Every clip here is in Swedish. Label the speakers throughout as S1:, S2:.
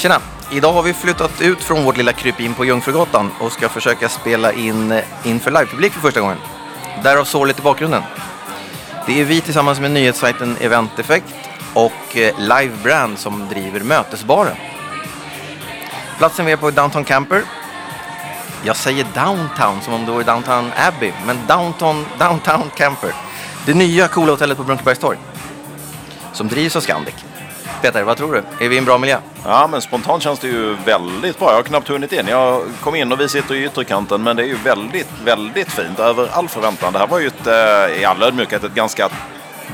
S1: Tjena! Idag har vi flyttat ut från vårt lilla krypin på Jungfrugatan och ska försöka spela in eh, inför livepublik för första gången. Därav sorlet i bakgrunden. Det är vi tillsammans med nyhetssajten Event Effect och Livebrand Live Brand som driver Mötesbaren. Platsen vi är på är Downtown Camper. Jag säger downtown som om det vore Downtown Abbey, men downtown, downtown Camper. Det nya coola hotellet på Brunkebergstorg. Som drivs av Scandic. Peter, vad tror du? Är vi i en bra miljö?
S2: Ja, men spontant känns det ju väldigt bra. Jag har knappt hunnit in. Jag kom in och vi sitter i ytterkanten, men det är ju väldigt, väldigt fint. Över all förväntan. Det här var ju ett, eh, i all ödmjukhet ett ganska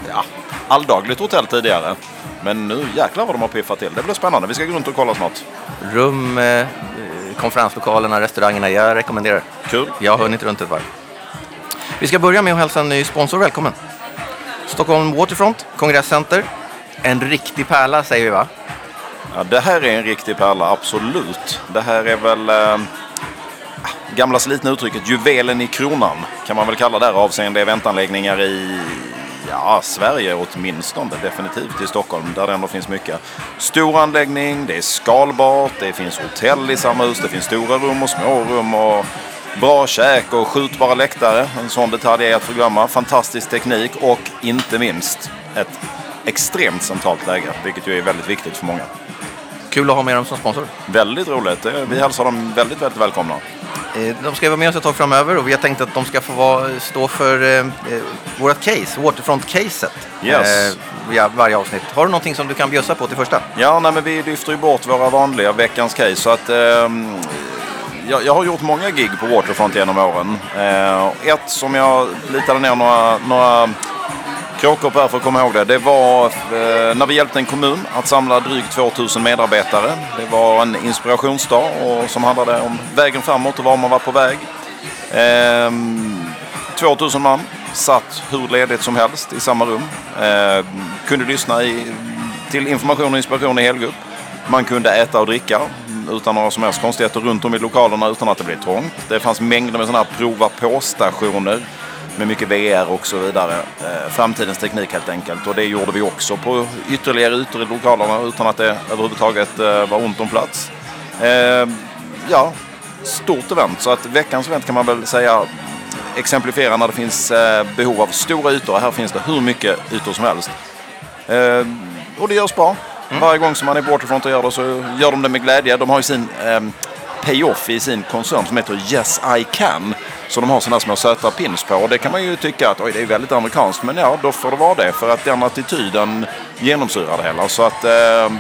S2: ja, alldagligt hotell tidigare. Men nu jäklar vad de har piffat till. Det blir spännande. Vi ska gå runt och kolla snart.
S1: Rum, eh, konferenslokalerna, restaurangerna. Jag rekommenderar.
S2: Kul.
S1: Jag har hunnit runt ett varv. Vi ska börja med att hälsa en ny sponsor välkommen. Stockholm Waterfront, kongresscenter. En riktig pärla säger vi va?
S2: Ja, det här är en riktig pärla, absolut. Det här är väl eh, gamla slitna uttrycket juvelen i kronan kan man väl kalla det här avseende eventanläggningar i ja, Sverige åtminstone. Definitivt i Stockholm där det ändå finns mycket. Stor anläggning, det är skalbart, det finns hotell i samma hus, det finns stora rum och små rum och bra käk och skjutbara läktare. En sån detalj är att förglömma. Fantastisk teknik och inte minst ett extremt centralt läge, vilket ju är väldigt viktigt för många.
S1: Kul att ha med dem som sponsor.
S2: Väldigt roligt. Eh, Vi hälsar dem väldigt, väldigt välkomna.
S1: Eh, De ska vara med oss ett tag framöver och vi har tänkt att de ska få vara, stå för eh, eh, vårt case, Waterfront-caset.
S2: Yes.
S1: Eh, varje avsnitt. Har du någonting som du kan bjussa på till första?
S2: Ja, nej, men vi lyfter ju bort våra vanliga veckans case. Så att, ehm, jag, jag har gjort många gig på Waterfront genom åren. Eh, ett som jag litade ner några, några Kråkorp här för att komma ihåg det. Det var eh, när vi hjälpte en kommun att samla drygt 2000 medarbetare. Det var en inspirationsdag och, som handlade om vägen framåt och var man var på väg. Ehm, 2000 man satt hur ledigt som helst i samma rum. Ehm, kunde lyssna i, till information och inspiration i helgrupp. Man kunde äta och dricka utan några som helst konstigheter runt om i lokalerna utan att det blev trångt. Det fanns mängder med sådana här prova på-stationer med mycket VR och så vidare. Eh, framtidens teknik helt enkelt. Och det gjorde vi också på ytterligare ytor i lokalerna utan att det överhuvudtaget eh, var ont om plats. Eh, ja, stort event. Så att veckans event kan man väl säga exemplifierar när det finns eh, behov av stora ytor. Här finns det hur mycket ytor som helst. Och det görs bra. Varje gång som man är på Waterfront och gör det så gör de det med glädje. De har ju sin pay-off i sin koncern som heter Yes I Can. Så de har sådana små söta pins på och det kan man ju tycka att oj, det är väldigt amerikanskt. Men ja, då får det vara det för att den attityden genomsyrar det hela. Så att eh,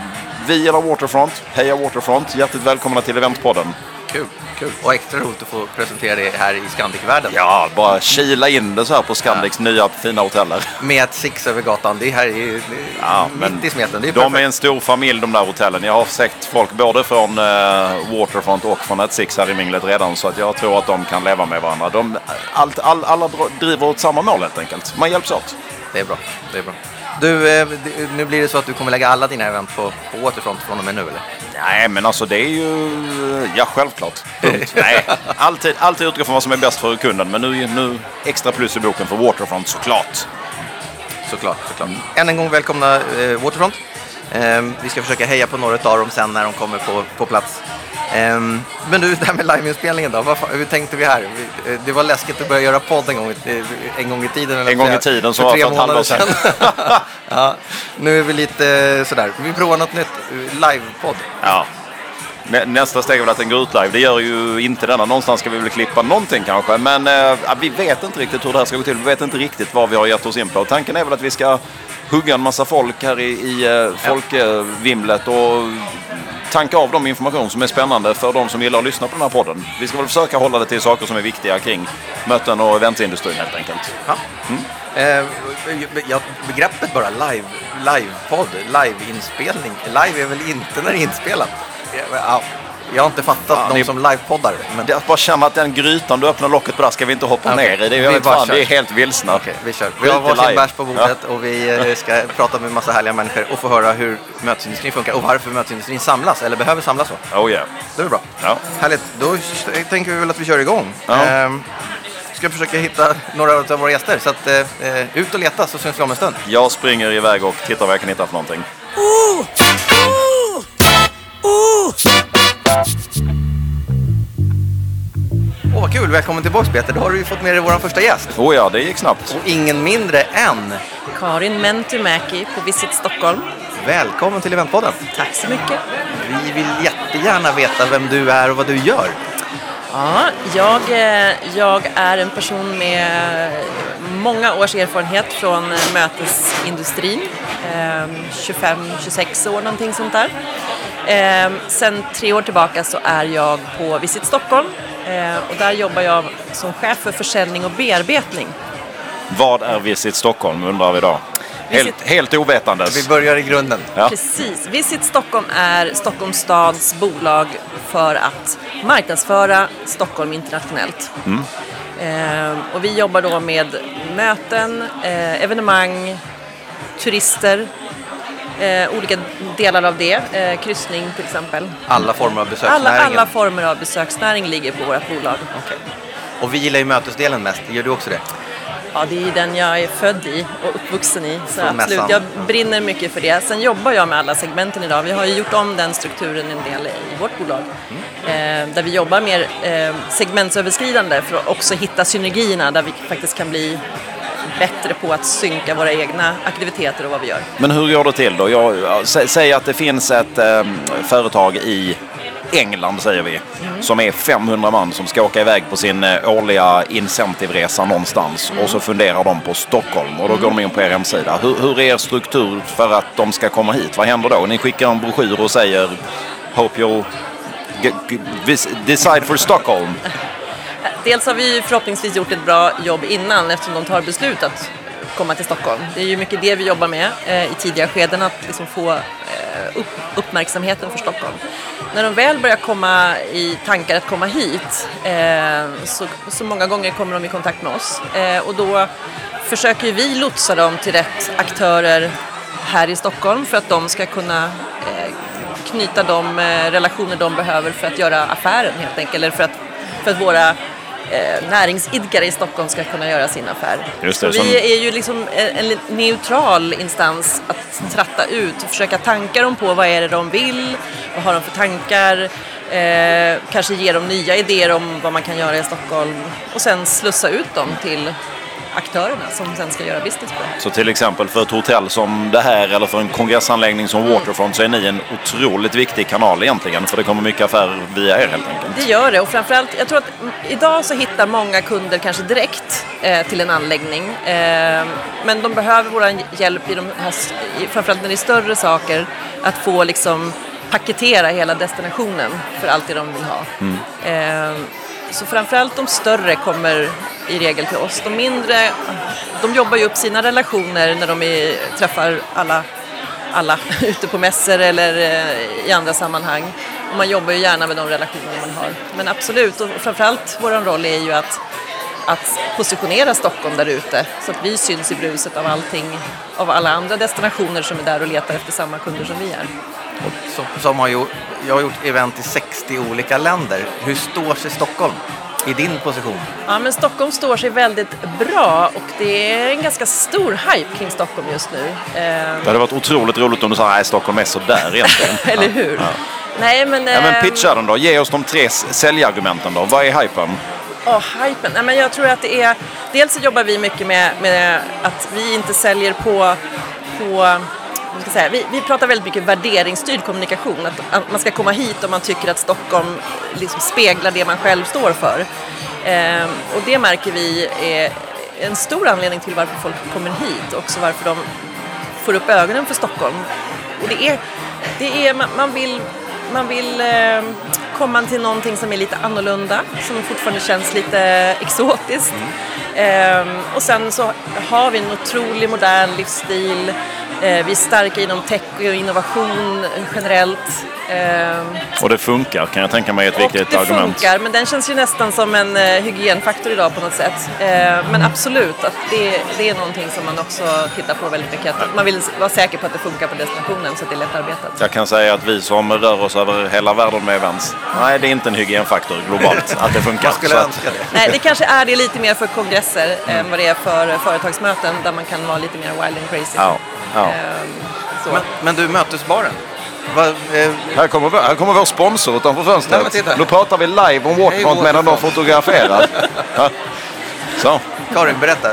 S2: vi gillar Waterfront. Heja Waterfront. Hjärtligt välkomna till Eventpodden.
S1: Kul, kul. Och extra roligt att få presentera det här i Scandic-världen.
S2: Ja, bara kila in det så här på Scandics nya fina hoteller.
S1: Med ett six över gatan. Det här är ju är
S2: Ja,
S1: mitt i smeten. Är
S2: De är
S1: perfekt.
S2: en stor familj de där hotellen. Jag har sett folk både från eh, Waterfront och från ett Six här i minglet redan. Så att jag tror att de kan leva med varandra. De, allt, all, alla driver åt samma mål helt enkelt. Man hjälps åt.
S1: Det är bra. Det är bra. Du, eh, nu blir det så att du kommer lägga alla dina event på, på Waterfront från och med nu eller?
S2: Nej, men alltså det är ju... Ja, självklart. Punkt. Nej, alltid, alltid utgå från vad som är bäst för kunden. Men nu, nu extra plus i boken för Waterfront såklart.
S1: Såklart, såklart. Än en gång välkomna eh, Waterfront. Ehm, vi ska försöka heja på några av dem sen när de kommer på, på plats. Ehm, men du, det här med liveinspelningen då? Vad, fan- hur tänkte vi här? Eh, det var läskigt att börja göra podd en gång, eh, en gång i tiden. eller
S2: En gång i tiden, så
S1: för tre
S2: ett halvår
S1: månader
S2: sedan.
S1: ja, nu är vi lite eh, sådär. Vi provar något nytt. Livepodd.
S2: Ja. Nä, nästa steg är väl att den går ut live. Det gör ju inte denna. Någonstans ska vi väl klippa någonting kanske. Men eh, vi vet inte riktigt hur det här ska gå till. Vi vet inte riktigt vad vi har gett oss in på. Tanken är väl att vi ska hugga en massa folk här i, i eh, folkvimlet och tanka av de information som är spännande för de som gillar att lyssna på den här podden. Vi ska väl försöka hålla det till saker som är viktiga kring möten och eventindustrin helt enkelt.
S1: Ja. Eh, ja, begreppet bara live, livepodd, liveinspelning. Live är väl inte när det är inspelat? Ja, jag har inte fattat
S2: Fan,
S1: de
S2: det-
S1: som livepoddar. Men
S2: Det är att bara känna att den grytan du öppnar locket på där ska vi inte hoppa
S1: Okej,
S2: ner i. Det är,
S1: vi
S2: jag vet fan, vi är helt vilsna.
S1: Okej, vi kör. Vi har varsin bärs på bordet och vi eh, ska prata med massa härliga människor och få höra hur mötesindustrin funkar och varför mötesindustrin samlas eller behöver samlas så.
S2: Oh yeah.
S1: Det är bra.
S2: Ja.
S1: Härligt. Då tänker vi väl att vi kör igång.
S2: Ja.
S1: Ehm, ska försöka hitta några av våra gäster. Så att, eh, eh, ut och leta så syns vi om en stund.
S2: Jag springer iväg och tittar vad jag kan hitta för någonting.
S1: Välkommen tillbaka Peter. Då har du ju fått med dig vår första gäst.
S2: Oh ja, det gick snabbt.
S1: Och ingen mindre än
S3: Karin Mentymäki på Visit Stockholm.
S1: Välkommen till Eventpodden.
S3: Tack så mycket.
S1: Vi vill jättegärna veta vem du är och vad du gör.
S3: Ja, jag, eh, jag är en person med många års erfarenhet från eh, mötesindustrin. Eh, 25-26 år någonting sånt där. Eh, sen tre år tillbaka så är jag på Visit Stockholm och där jobbar jag som chef för försäljning och bearbetning.
S2: Vad är Visit Stockholm undrar vi då. Helt,
S3: Visit-
S2: helt ovetandes.
S1: Vi börjar i grunden.
S2: Ja.
S3: Precis. Visit Stockholm är Stockholms stads bolag för att marknadsföra Stockholm internationellt. Eh, och vi jobbar då med möten, eh, evenemang, turister, eh, olika delar av det. Eh, kryssning till exempel.
S1: Alla former av
S3: Alla,
S1: besöksnäringen.
S3: alla former av besöksnäring ligger på vårt bolag.
S1: Okej. Och vi gillar ju mötesdelen mest. Gör du också det?
S3: Ja, det är den jag är född i och uppvuxen i. Så
S1: Från
S3: absolut,
S1: mässan.
S3: jag brinner mycket för det. Sen jobbar jag med alla segmenten idag. Vi har ju gjort om den strukturen en del i vårt bolag. Eh, där vi jobbar mer eh, segmentsöverskridande för att också hitta synergierna där vi faktiskt kan bli bättre på att synka våra egna aktiviteter och vad vi gör.
S2: Men hur går det till då? Jag, ja, sä, säg att det finns ett ehm, företag i England säger vi. Som är 500 man som ska åka iväg på sin eh, årliga incentivresa någonstans. Och så funderar de på Stockholm och då går de in på er hemsida. Hur, hur är er struktur för att de ska komma hit? Vad händer då? Ni skickar en broschyr och säger Hope vis- decide for Stockholm.
S3: Dels har vi förhoppningsvis gjort ett bra jobb innan eftersom de tar beslut att komma till Stockholm. Det är ju mycket det vi jobbar med eh, i tidiga skeden, att liksom få eh, upp, uppmärksamheten för Stockholm. När de väl börjar komma i tankar att komma hit, eh, så, så många gånger kommer de i kontakt med oss. Eh, och då försöker vi lotsa dem till rätt aktörer här i Stockholm för att de ska kunna eh, knyta de eh, relationer de behöver för att göra affären helt enkelt. Eller för att, för att våra näringsidkare i Stockholm ska kunna göra sin affär.
S2: Just det,
S3: Så
S2: som-
S3: vi är ju liksom en, en neutral instans att tratta ut och försöka tanka dem på vad är det de vill, vad har de för tankar, eh, kanske ge dem nya idéer om vad man kan göra i Stockholm och sen slussa ut dem till aktörerna som sen ska göra business på det.
S2: Så till exempel för ett hotell som det här eller för en kongressanläggning som Waterfront så är ni en otroligt viktig kanal egentligen. För det kommer mycket affärer via er helt enkelt.
S3: Det gör det och framförallt, jag tror att mm, idag så hittar många kunder kanske direkt eh, till en anläggning. Eh, men de behöver vår hjälp i de här, framförallt när det är större saker, att få liksom paketera hela destinationen för allt det de vill ha. Eh, så framförallt de större kommer i regel till oss. De mindre, de jobbar ju upp sina relationer när de är, träffar alla alla ute på mässor eller eh, i andra sammanhang. Och man jobbar ju gärna med de relationer man har. Men absolut, och framförallt vår roll är ju att, att positionera Stockholm där ute så att vi syns i bruset av allting, av alla andra destinationer som är där och letar efter samma kunder som vi är.
S1: Som, som har gjort, jag har gjort event i 60 olika länder. Hur står sig Stockholm i din position?
S3: Ja, men Stockholm står sig väldigt bra och det är en ganska stor hype kring Stockholm just nu. Eh,
S2: Det hade varit otroligt roligt om du sa att Stockholm är sådär egentligen.
S3: eller hur?
S2: Ja.
S3: Nej, men,
S2: Ja, men
S3: ehm,
S2: pitcha den då. Ge oss de tre säljargumenten då. Vad är hypen?
S3: Åh, hypen. Nej, men jag tror att det är... Dels så jobbar vi mycket med, med att vi inte säljer på... på vad ska säga, vi, vi pratar väldigt mycket värderingsstyrd kommunikation. Att, att man ska komma hit om man tycker att Stockholm liksom speglar det man själv står för. Eh, och det märker vi är en stor anledning till varför folk kommer hit. Också varför de får upp ögonen för Stockholm. Och det är, det är man, man vill, man vill eh, komma till någonting som är lite annorlunda, som fortfarande känns lite exotiskt. Ehm, och sen så har vi en otrolig modern livsstil. Eh, vi är starka inom tech och innovation generellt. Ehm,
S2: Och det funkar kan jag tänka mig är ett viktigt
S3: det
S2: argument.
S3: funkar, men den känns ju nästan som en eh, hygienfaktor idag på något sätt. Eh, men absolut, att det, det är någonting som man också tittar på väldigt mycket. Man vill vara säker på att det funkar på destinationen så att det är lättarbetat.
S2: Jag kan säga att vi som rör oss över hela världen med events, nej det är inte en hygienfaktor globalt att det funkar.
S1: Jag skulle
S2: Så att-
S1: önska det.
S3: Nej, det kanske är det lite mer för kongresser än vad det är för företagsmöten där man kan vara lite mer wild and crazy.
S2: Ja, ja.
S3: Ehm, så.
S1: Men, men du, mötesbaren. vad, eh,
S2: Här kommer, här kommer vår sponsor utanför
S1: Nej,
S2: fönstret.
S1: titta.
S2: Nu pratar vi live om Waterfront medan de fotograferar. Så.
S1: Karin, berätta.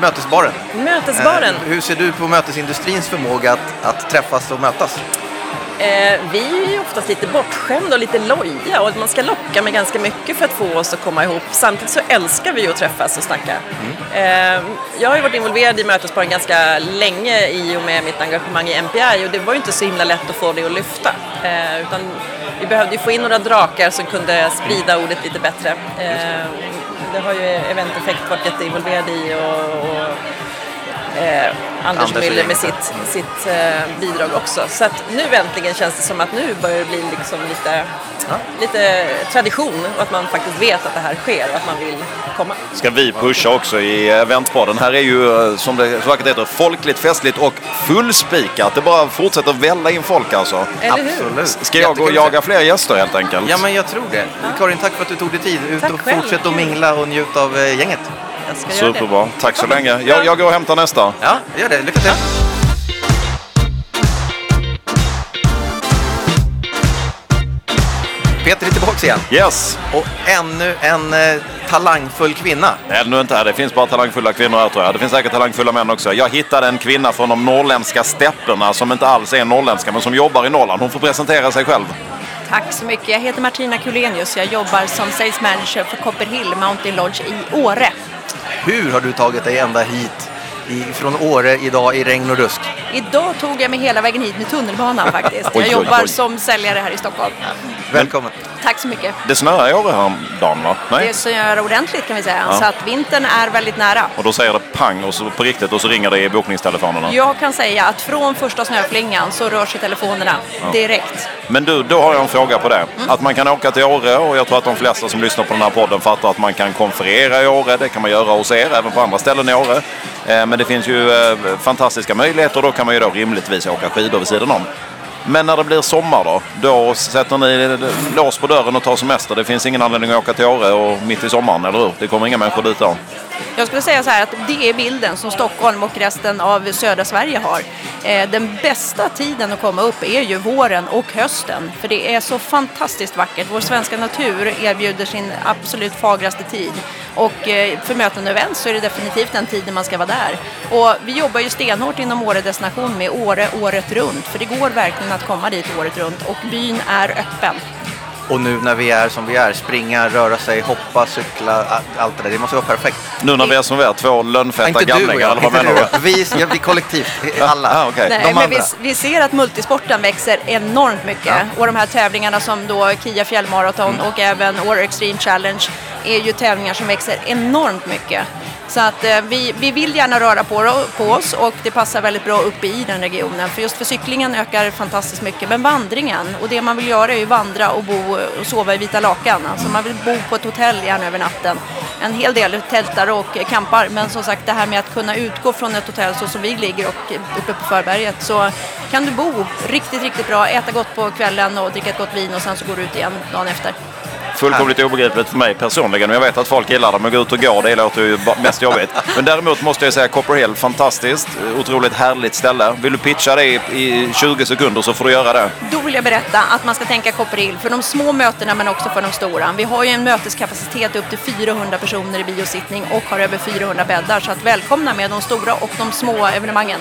S1: Mötesbaren.
S3: Mötesbaren.
S1: Eh, hur ser du på mötesindustrins förmåga att, att träffas och mötas?
S3: Eh, vi är ju oftast lite bortskämda och lite loja och man ska locka med ganska mycket för att få oss att komma ihop. Samtidigt så älskar vi ju att träffas och snacka. Eh, jag har ju varit involverad i Mötesbaren ganska länge i och med mitt engagemang i MPI och det var ju inte så himla lätt att få det att lyfta. Eh, utan vi behövde ju få in några drakar som kunde sprida ordet lite bättre. Eh, det har ju Event Effect varit jätteinvolverad i och, och eh, Anders
S1: Anders
S3: Müller med sitt, sitt eh, bidrag också. Så att nu äntligen känns det som att nu börjar det bli liksom lite, lite tradition och att man faktiskt vet att det här sker och att man vill komma.
S2: Ska vi pusha också i eventpodden. Här är ju eh, som det så vackert heter folkligt, festligt och fullspikat. Det bara fortsätter välla in folk alltså.
S3: Eller hur?
S1: Absolut.
S2: Ska jag gå och jaga fler gäster helt enkelt?
S1: Ja, men jag tror det. Karin, tack för att du tog dig tid. Ut
S3: Tack
S1: och
S3: själv.
S1: fortsätt att mingla och njut av eh, gänget.
S3: Jag ska göra det.
S2: Superbra. Tack så länge. Jag, jag går och hämtar nästa.
S1: Ja, gör det. Lycka till. Peter är tillbaka igen.
S2: Yes!
S1: Och ännu en eh, talangfull kvinna.
S2: Ännu inte här. Det finns bara talangfulla kvinnor här tror jag. Det finns säkert talangfulla män också. Jag hittade en kvinna från de norrländska stäpperna som inte alls är norrländska men som jobbar i Norrland. Hon får presentera sig själv.
S4: Tack så mycket. Jag heter Martina Kulenius. Jag jobbar som Sales Manager för Copperhill Mountain Lodge i Åre.
S1: Hur har du tagit dig ända hit i, från Åre idag i regn och rusk?
S4: Idag tog jag mig hela vägen hit med tunnelbanan faktiskt.
S2: Oj,
S4: Jag
S2: oj,
S4: jobbar
S2: oj.
S4: som säljare här i Stockholm.
S1: Välkommen.
S4: Tack så mycket.
S2: Det snöar i Åre häromdagen va? Nej?
S4: Det snöar ordentligt kan vi säga.
S2: Ja.
S4: Så att vintern är väldigt nära.
S2: Och då säger det pang och så på riktigt och så ringer det i bokningstelefonerna.
S4: Jag kan säga att från första snöflingan så rör sig telefonerna direkt.
S2: Men du, då har jag en fråga på det. Att man kan åka till Åre och jag tror att de flesta som lyssnar på den här podden fattar att man kan konferera i Åre. Det kan man göra hos er, även på andra ställen i Åre. Eh, Men det finns ju eh, fantastiska möjligheter. Då kan man ju då rimligtvis åka skidor vid sidan om. Men när det blir sommar då? Då sätter ni lås på dörren och tar semester. Det finns ingen anledning att åka till Åre och mitt i sommaren, eller hur? Det kommer inga människor dit då.
S4: Jag skulle säga så här att det är bilden som Stockholm och resten av södra Sverige har. Eh, den bästa tiden att komma upp är ju våren och hösten. För det är så fantastiskt vackert. Vår svenska natur erbjuder sin absolut fagraste tid. Och eh, för möten och event så är det definitivt den tiden man ska vara där. Och vi jobbar ju stenhårt inom Åre destination med Åre året runt. För det går verkligen att komma dit året runt och byn är öppen.
S1: Och nu när vi är som vi är, springa, röra sig, hoppa, cykla, allt det där. Det måste vara perfekt.
S2: Nu när vi är som vi är, två lönnfeta gamlingar, eller vad menar
S1: du. Vi, ja, vi kollektivt, alla.
S2: Ah, okej.
S4: Nej,
S1: De
S4: men vi, vi ser att multisporten växer enormt mycket. Och de här tävlingarna som då Kia fjällmaraton
S1: Mm.
S4: och även Åre Extreme Challenge är ju tävlingar som växer enormt mycket. Så att eh, vi, vi vill gärna röra på, på oss och det passar väldigt bra uppe i den regionen. För just för cyklingen ökar fantastiskt mycket. Men vandringen, och det man vill göra är ju vandra och bo och sova i vita lakan. Alltså man vill bo på ett hotell gärna över natten. En hel del tältar och campar. Men som sagt det här med att kunna utgå från ett hotell så som vi ligger och uppe på förberget så kan du bo riktigt, riktigt bra, äta gott på kvällen och dricka ett gott vin och sen så går du ut igen dagen efter.
S2: Fullkomligt obegripligt för mig personligen. Men jag vet att folk gillar det. Men gå ut och gå, det låter ju mest jobbigt. Men däremot måste jag säga Copperhill, fantastiskt. Otroligt härligt ställe. Vill du pitcha det i, i 20 sekunder så får du göra det.
S4: Då vill jag berätta att man ska tänka Copperhill för de små mötena men också för de stora. Vi har ju en möteskapacitet upp till 400 personer i biosittning och har över 400 bäddar. Så att välkomna med de stora och de små evenemangen.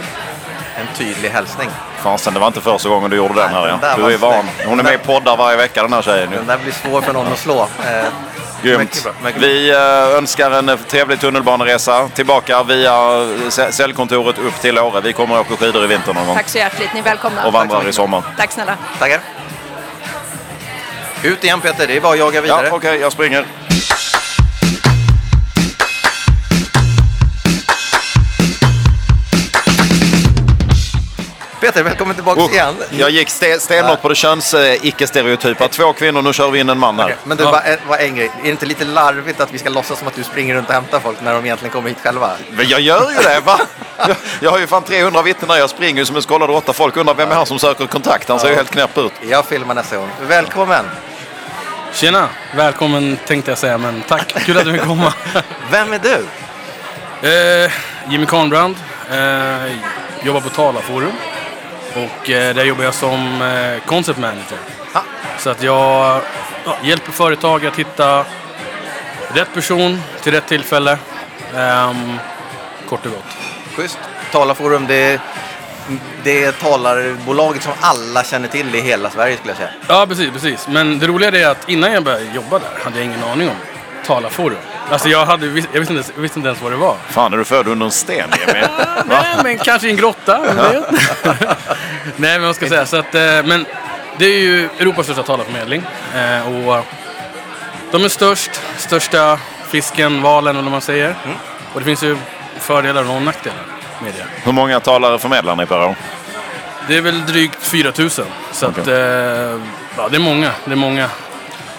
S1: En tydlig hälsning.
S2: Fasen, det var inte första gången du gjorde den här. Ja. Du är van. Hon är med i poddar varje vecka den här tjejen.
S1: Den där blir svår för någon att slå. Eh,
S2: Grymt. Vi eh, önskar en trevlig tunnelbaneresa tillbaka via sä- säljkontoret upp till Åre. Vi kommer att åka skidor i vinter någon gång.
S4: Tack så hjärtligt, ni är välkomna.
S2: Och vandrar i sommar.
S4: Tack snälla.
S1: Tackar. Ut igen Peter, det är bara att jaga
S2: Ja,
S1: vidare.
S2: okej, jag springer.
S1: Peter, välkommen tillbaka
S2: Usch,
S1: igen.
S2: jag gick ste- stenhårt på det köns eh, icke-stereotypa. Två kvinnor, nu kör vi in en man här.
S1: Okej, Men du, bara, en, bara en grej. Är det inte lite larvigt att vi ska låtsas som att du springer runt och hämtar folk när de egentligen kommer hit själva?
S2: Men jag gör ju det, va? Jag, jag har ju fan 300 vittnen när jag springer som en skållad råtta. Folk undrar vem är han som söker kontakt? Han ser ju helt knäpp ut.
S1: Jag filmar nästa gång. Välkommen!
S5: Tjena! Välkommen tänkte jag säga, men tack. Kul att du vill komma.
S1: Vem är du?
S5: eh, Jimmy Kahnbrand. Eh, jobbar på Tala Forum. Och eh, där jobbar jag som eh, concept manager. Så att jag ja, hjälper företag att hitta rätt person till rätt tillfälle. Ehm, kort och gott.
S1: Schysst. Talarforum, det, det är talarbolaget som alla känner till i hela Sverige skulle jag säga.
S5: Ja, precis, precis. Men det roliga är att innan jag började jobba där hade jag ingen aning om talarforum. Alltså jag, hade, jag, visste inte, jag visste inte ens vad det var.
S2: Fan, är du född under en sten, Jimmy?
S5: Nej, men kanske i en grotta. Nej, men vad ska jag säga. Så att, eh, men det är ju Europas största talarförmedling. Eh, och de är störst. Största fisken, valen eller vad man säger. Och det finns ju fördelar och nackdelar med det.
S2: Hur många talare förmedlar ni per år?
S5: Det är väl drygt 4000. Så att,
S2: Okej.
S5: eh, ja, det är många. Det är många.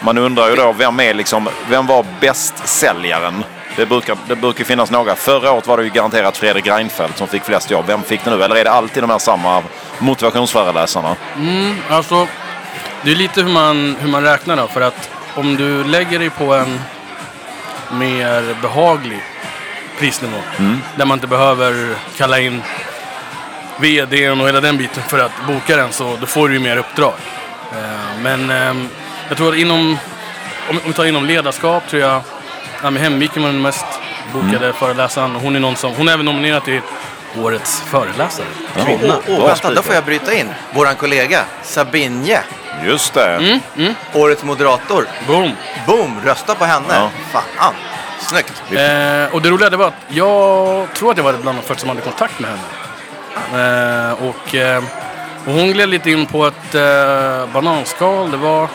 S2: Man undrar ju då, vem, är liksom, vem var bästsäljaren? Det brukar, det brukar finnas några. Förra året var det ju garanterat Fredrik Reinfeldt som fick flest jobb. Vem fick det nu? Eller är det alltid de här samma motivationsföreläsarna?
S5: Alltså, det är lite hur man, hur man räknar då. För att om du lägger dig på en mer behaglig prisnivå. Där man inte behöver kalla in VDn och hela den biten för att boka den. Så då får du ju mer uppdrag. Eh, Men ehm, jag tror att inom, om om vi tar inom ledarskap tror jag Ami Hemviken var den mest bokade föreläsaren. Och Hon är någon som, hon är även nominerad till Årets föreläsare. Kvinna.
S1: Åh, åh, vänta, då får jag bryta in. Våran kollega Sabinje,
S2: Just det.
S1: årets moderator.
S5: Boom!
S1: Boom, rösta på henne.
S2: Ja.
S1: Fan, snyggt.
S5: Eh, och det roliga det var att jag tror att jag var bland de första som hade kontakt med henne. Eh, och, eh, och hon gled lite in på ett eh, bananskal. Det var,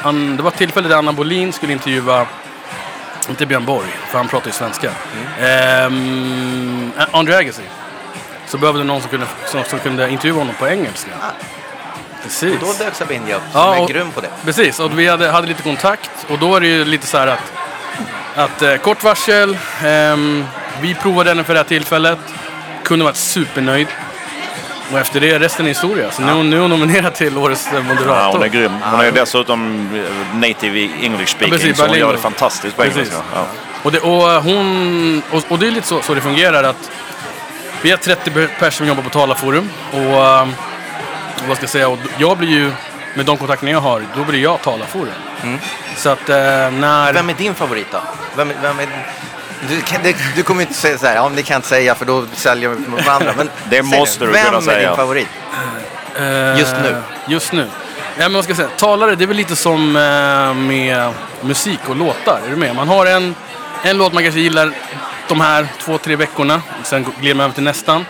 S5: han, det var ett tillfälle där Anna Bolin skulle intervjua, inte Björn Borg, för han pratar ju svenska. Mm. Eh, Andrew Agassi. Så behövde någon som kunde, som, som kunde intervjua honom på engelska. Precis.
S1: Då dök Sabinje upp, som
S5: Ja,
S1: är
S5: och-
S1: grym på det.
S5: Precis, och vi hade, hade lite kontakt och då är det ju lite så här att, att eh, kort varsel, ehm, vi provade henne för det här tillfället, kunde varit supernöjd. Och efter det, resten är historia. Så nu, är hon- nu är hon nominerad till Årets eh, moderator.
S2: Ja, hon är grym. Hon är ju dessutom eh, native English speaking,
S5: precis,
S2: så hon gör det fantastiskt på
S5: Precis.
S2: engelska. Ja.
S5: Och det, och, eh, hon, och, och det är lite så, så det fungerar att vi är 30 personer som jobbar på Talarforum. Och, och vad ska jag säga, och jag blir ju, med de kontakterna jag har, då blir jag Talarforum. Så att när...
S1: Vem är din favorit då? Vem, vem är... Du, kan, det, du kommer inte säga så här, ja, det kan jag inte säga för då säljer vi mot andra. Men
S2: Det måste
S1: nu,
S2: du
S1: vem
S2: kunna
S1: är
S2: säga.
S1: din favorit?
S5: Eh,
S1: Just nu.
S5: Just nu. Ja, men vad ska jag säga? Talare, det är väl lite som eh, med musik och låtar. Är du med? Man har en, en låt man kanske gillar de här två, tre veckorna. Sen glider man över till nästan.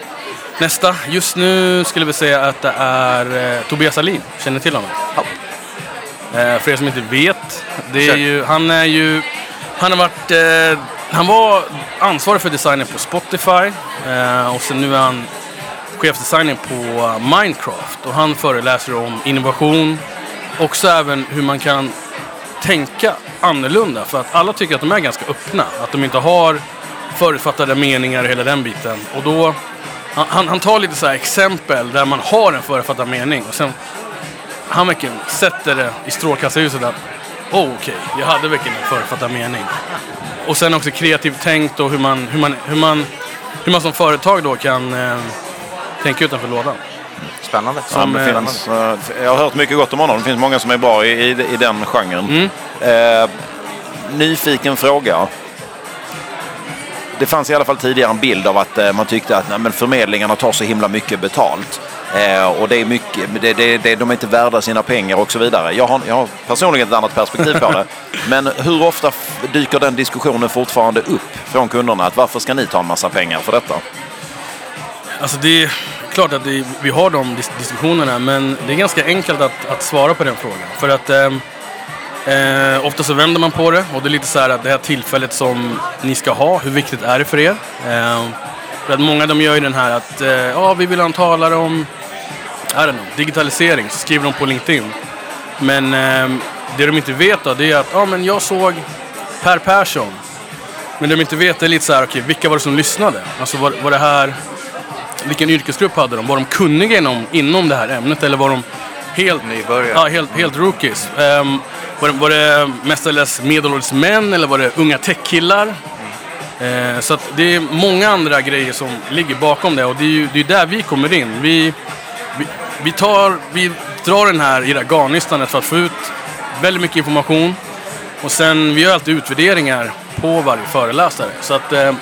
S5: Nästa. Just nu skulle vi säga att det är eh, Tobias Alin. Känner till honom?
S1: Ja.
S5: Eh, för er som inte vet. Det är ju, han är ju... Han har varit... Eh, han var ansvarig för designen på Spotify. Eh, och sen nu är han chefsdesigner på Minecraft. Och han föreläser om innovation. Också även hur man kan tänka annorlunda. För att alla tycker att de är ganska öppna. Att de inte har förutfattade meningar och hela den biten. Och då... Han, han- tar lite så här exempel där man har en förutfattad mening. Och sen han verkligen sätter det i strålkastarljuset att oh, okej, jag hade verkligen en förutfattad mening. Och sen också kreativt tänkt och hur man, hur man, hur man, hur man som företag då kan eh, tänka utanför lådan.
S1: Spännande.
S2: Ja,
S5: Som,
S2: det
S5: eh,
S2: finns, eh, jag har hört mycket gott om honom. Det finns många som är bra i, i, i den genren. Eh, nyfiken fråga. Det fanns i alla fall tidigare en bild av att eh, man tyckte att nej, men förmedlingarna tar så himla mycket betalt. Eh, och det är mycket, det, det, det, de är inte värda sina pengar och så vidare. Jag har, jag har personligen ett annat perspektiv på det. Men hur ofta dyker den diskussionen fortfarande upp från kunderna? Att varför ska ni ta en massa pengar för detta?
S5: Alltså det är klart att det, vi har de dis- diskussionerna men det är ganska enkelt att, att svara på den frågan. För att eh, eh, ofta så vänder man på det och det är lite så här att det här tillfället som ni ska ha, hur viktigt är det för er? Ehm, för att många de gör ju den här att eh, ja, vi vill ha en talare om i don't know, digitalisering, så skriver de på LinkedIn. Men ehm, det de inte vet då, det är att ja, men jag såg Per Persson. Men det de inte vet är lite så här, okej, vilka var det som lyssnade? Alltså var, var det här vilken yrkesgrupp hade de? Var de kunniga inom, inom det här ämnet eller var de helt,
S1: Nybörjare.
S5: ja, helt, helt rookies? Ehm, var, det, var det mestadels medelålders män eller var det unga techkillar? Eh, så att det är många andra grejer som ligger bakom det och det är ju det är där vi kommer in. Vi, vi, vi, tar, vi drar den här i det här garnnystanet för att få ut väldigt mycket information. Och sen, vi gör alltid utvärderingar på varje föreläsare. Så att, eh,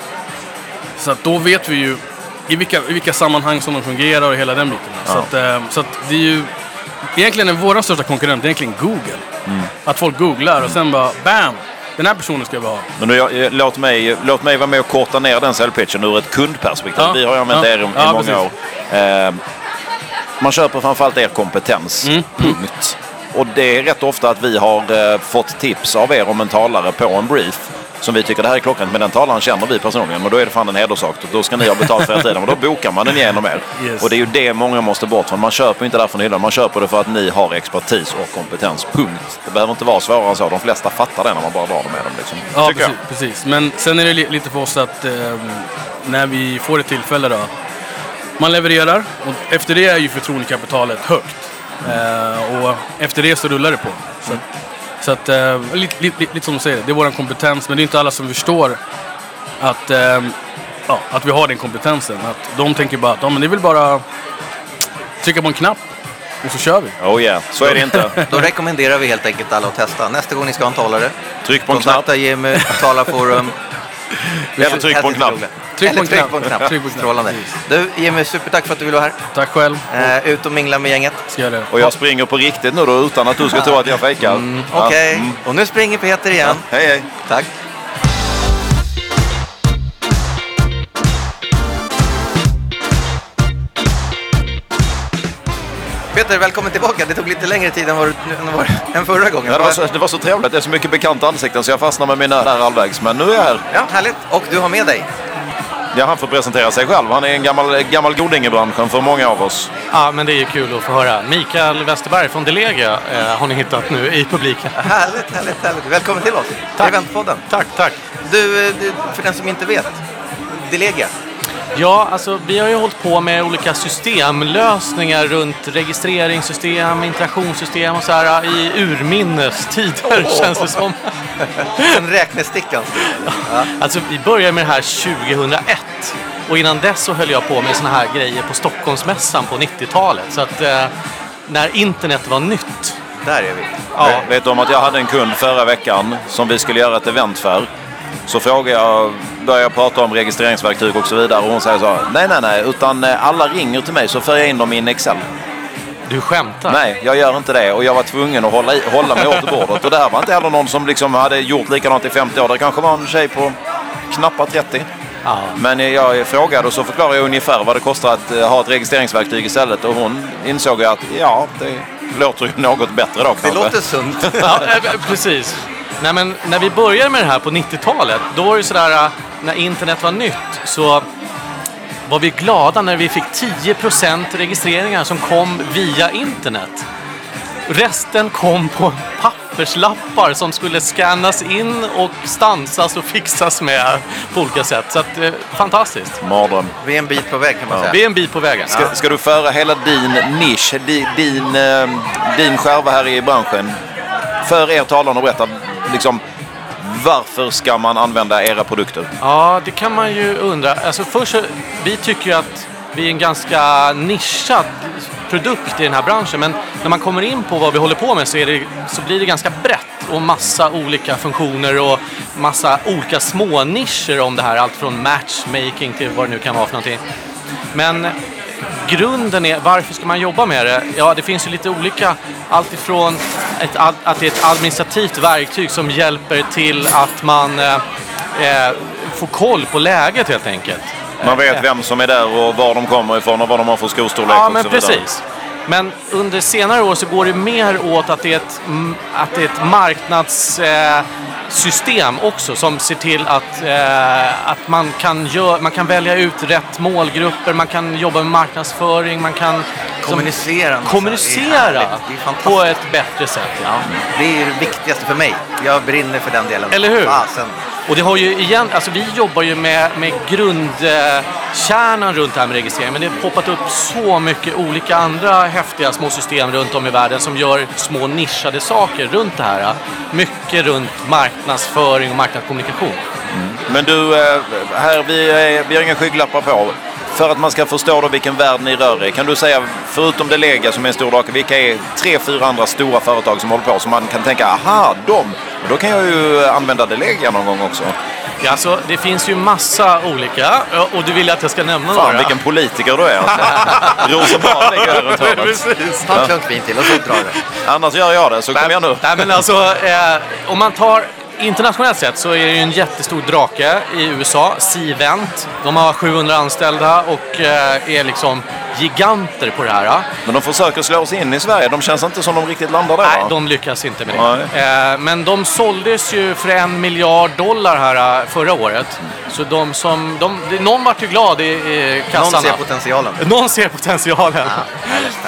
S5: så att då vet vi ju i vilka, i vilka sammanhang som de fungerar och hela den biten. Så, att, eh, så att det är ju... Egentligen är vår största konkurrent egentligen Google. Att folk googlar och sen bara BAM! Den här personen ska vi ha.
S2: Men nu, jag- låt, mig, låt mig vara med och korta ner den säljpitchen ur ett kundperspektiv.
S5: Ja.
S2: Vi har ju använt
S5: Ja.
S2: er i, i
S5: Ja,
S2: många
S5: precis.
S2: år. Eh, man köper framförallt er kompetens.
S5: Mm.
S2: Punkt. Och det är rätt ofta att vi har eh, fått tips av er om en talare på en brief. Som vi tycker det här är klockrent, men den talaren känner vi personligen. Och då är det fan en hederssak. Då ska ni ha betalt för er tiden. Och då bokar man den genom er.
S5: Yes.
S2: Och det är ju det många måste bort från. Man köper inte det från hyllan. Man köper det för att ni har expertis och kompetens. Punkt. Det behöver inte vara svårare än så. De flesta fattar det när man bara drar med dem. Liksom.
S5: Ja, precis, precis. Men sen är det li- lite för oss att eh, när vi får ett tillfälle då. Man levererar och efter det är ju förtroendekapitalet högt. Eh, och efter det så rullar det på. Så, att- så att, eh, lite, lite, lite som du säger, det är vår kompetens. Men det är inte alla som förstår att, eh, ja, att vi har den kompetensen. Att de tänker bara att ja, men det är väl bara trycka på en knapp och så kör vi.
S2: Oh yeah, så är det inte.
S1: Då rekommenderar vi helt enkelt alla att testa. Nästa gång ni ska ha en talare,
S2: Tryck på en knapp.
S1: kontakta Jimmy, Talarforum.
S2: Eller tryck på en knapp.
S5: Tryck på en
S1: tryck
S5: knapp.
S1: på en knapp.
S5: Tryck på en knapp,
S1: Strålande. Du Jimmy, supertack för att du ville vara
S5: Tack själv.
S1: här. Eh, ut och mingla med gänget.
S5: Ska jag det.
S2: Och jag springer på riktigt nu då utan att du ska tro att jag fejkar. Ja,
S1: Okej,
S2: mm.
S1: och nu springer Peter igen.
S2: Hej hej.
S1: Tack. Peter, välkommen tillbaka. Det tog lite längre tid än, vad, än, vad, än förra gången.
S2: Ja, det, var så, det var så trevligt. Det är så mycket bekanta ansikten så jag fastnar med mina där halvvägs. Men nu är jag här.
S1: Ja, härligt. Och du har med dig.
S2: Ja, han får presentera sig själv. Han är en gammal, gammal goding i branschen för många av oss.
S6: Ja, men det är ju kul att få höra. Mikael Westerberg från Delega eh, har ni hittat nu i publiken.
S1: Härligt, härligt, härligt. Välkommen till oss.
S6: Tack.
S1: Eventpodden.
S6: Tack, tack.
S1: Du, eh, du, för den som inte vet. Delega.
S6: Ja, alltså vi har ju hållit på med olika systemlösningar runt registreringssystem, interaktionssystem och så här i urminnes tider känns det som.
S1: En räknestickan.
S6: Alltså vi började med det här 2001 och innan dess så höll jag på med såna här grejer på Stockholmsmässan på 90-talet. Så att eh, när internet var nytt.
S1: Där är vi.
S6: Ja,
S2: Vet- Vet du om att jag hade en kund förra veckan som vi skulle göra ett event för. Så frågade jag, började jag prata om registreringsverktyg och så vidare och hon säger så nej nej nej utan eh, alla ringer till mig så för jag in dem i en Excel.
S6: du skämtar?
S2: Nej, jag gör inte det och jag var tvungen att hålla, i, hålla mig åt bordet. Och det här var inte heller någon som liksom hade gjort likadant i 50 år. Det kanske var en tjej på knappt 30.
S6: Ja.
S2: Men jag frågade och så förklarade jag ungefär vad det kostar att eh, ha ett registreringsverktyg istället. Och hon insåg att ja, det låter ju något bättre då
S1: Det
S2: kanske.
S1: låter sunt.
S6: Ja, eh, precis. Nej, men när vi började med det här på 90-talet, då var det sådär, äh, när internet var nytt, så var vi glada när vi fick 10% registreringar som kom via internet. Resten kom på papperslappar som skulle scannas in och stansas och fixas med på olika sätt. Så att, eh, fantastiskt.
S2: Mardröm.
S1: Vi är en bit på väg kan man säga.
S6: Vi är en bit på vägen.
S2: Ska, ska du föra hela din nisch, din, din, eh, din skärva här i branschen för er talaren och berätta liksom, varför ska man använda era produkter?
S6: Ja, det kan man ju undra. Alltså först så, vi tycker ju att vi är en ganska nischad produkt i den här branschen. Men när man kommer in på vad vi håller på med så, är det, så blir det ganska brett och massa olika funktioner och massa olika små nischer om det här. Allt från matchmaking till vad det nu kan vara för någonting. Men grunden är, varför ska man jobba med det? Ja, det finns ju lite olika. Allt ifrån ett, att det är ett administrativt verktyg som hjälper till att man eh, eh, får koll på läget helt enkelt.
S2: Man vet vem som är där och var de kommer ifrån och vad de har för skostorlek
S6: Ja,
S2: och
S6: men
S2: så vidare.
S6: precis. Men under senare år så går det mer åt att det är ett, att det är ett marknadssystem eh, system också som ser till att, eh, att man, kan gör, man kan välja ut rätt målgrupper, man kan jobba med marknadsföring, man kan som-
S1: Kommunicera. en massa. Det är
S6: kommunicera.
S1: Det är
S6: på ett bättre sätt. Ja.
S1: Det är det viktigaste för mig. Jag brinner för den delen.
S6: Eller hur?
S1: Fasen.
S6: Och det har ju igen, alltså vi jobbar ju med, med grundkärnan runt det här med registrering men det har poppat upp så mycket olika andra häftiga små system runt om i världen som gör små nischade saker runt det här. Mycket runt marknadsföring och marknadskommunikation. Mm.
S2: Men du, eh, här, vi, är, vi har inga skygglappar på för att man ska förstå då vilken värld ni rör er i, kan du säga, förutom Delega som är en stor drake, vilka är tre, fyra andra stora företag som håller på som man kan tänka, aha, de, och då kan jag ju använda Delega någon gång också.
S6: Ja, alltså, det finns ju massa olika och du vill att jag ska nämna
S2: Fan
S6: några.
S2: vilken politiker du är alltså. Rosenbad ligger här runt hörnet.
S6: Precis.
S1: Ta en klunk vin till och så drar det.
S2: Annars gör jag det, så kom igen nu.
S6: Nej, men alltså, eh, om man tar internationellt sett så är det ju en jättestor drake i USA, Cvent. De har 700 anställda och eh, är liksom giganter på det här.
S2: Men de försöker slå sig in i Sverige. De känns inte som de riktigt landar där
S6: Nej,
S2: va?
S6: de lyckas inte med det.
S2: Nej.
S6: Eh, men de såldes ju för en miljard dollar här eh, förra året. Så de som, de, någon vart ju glad i, i kassarna.
S1: Någon ser potentialen.
S6: Någon ser potentialen.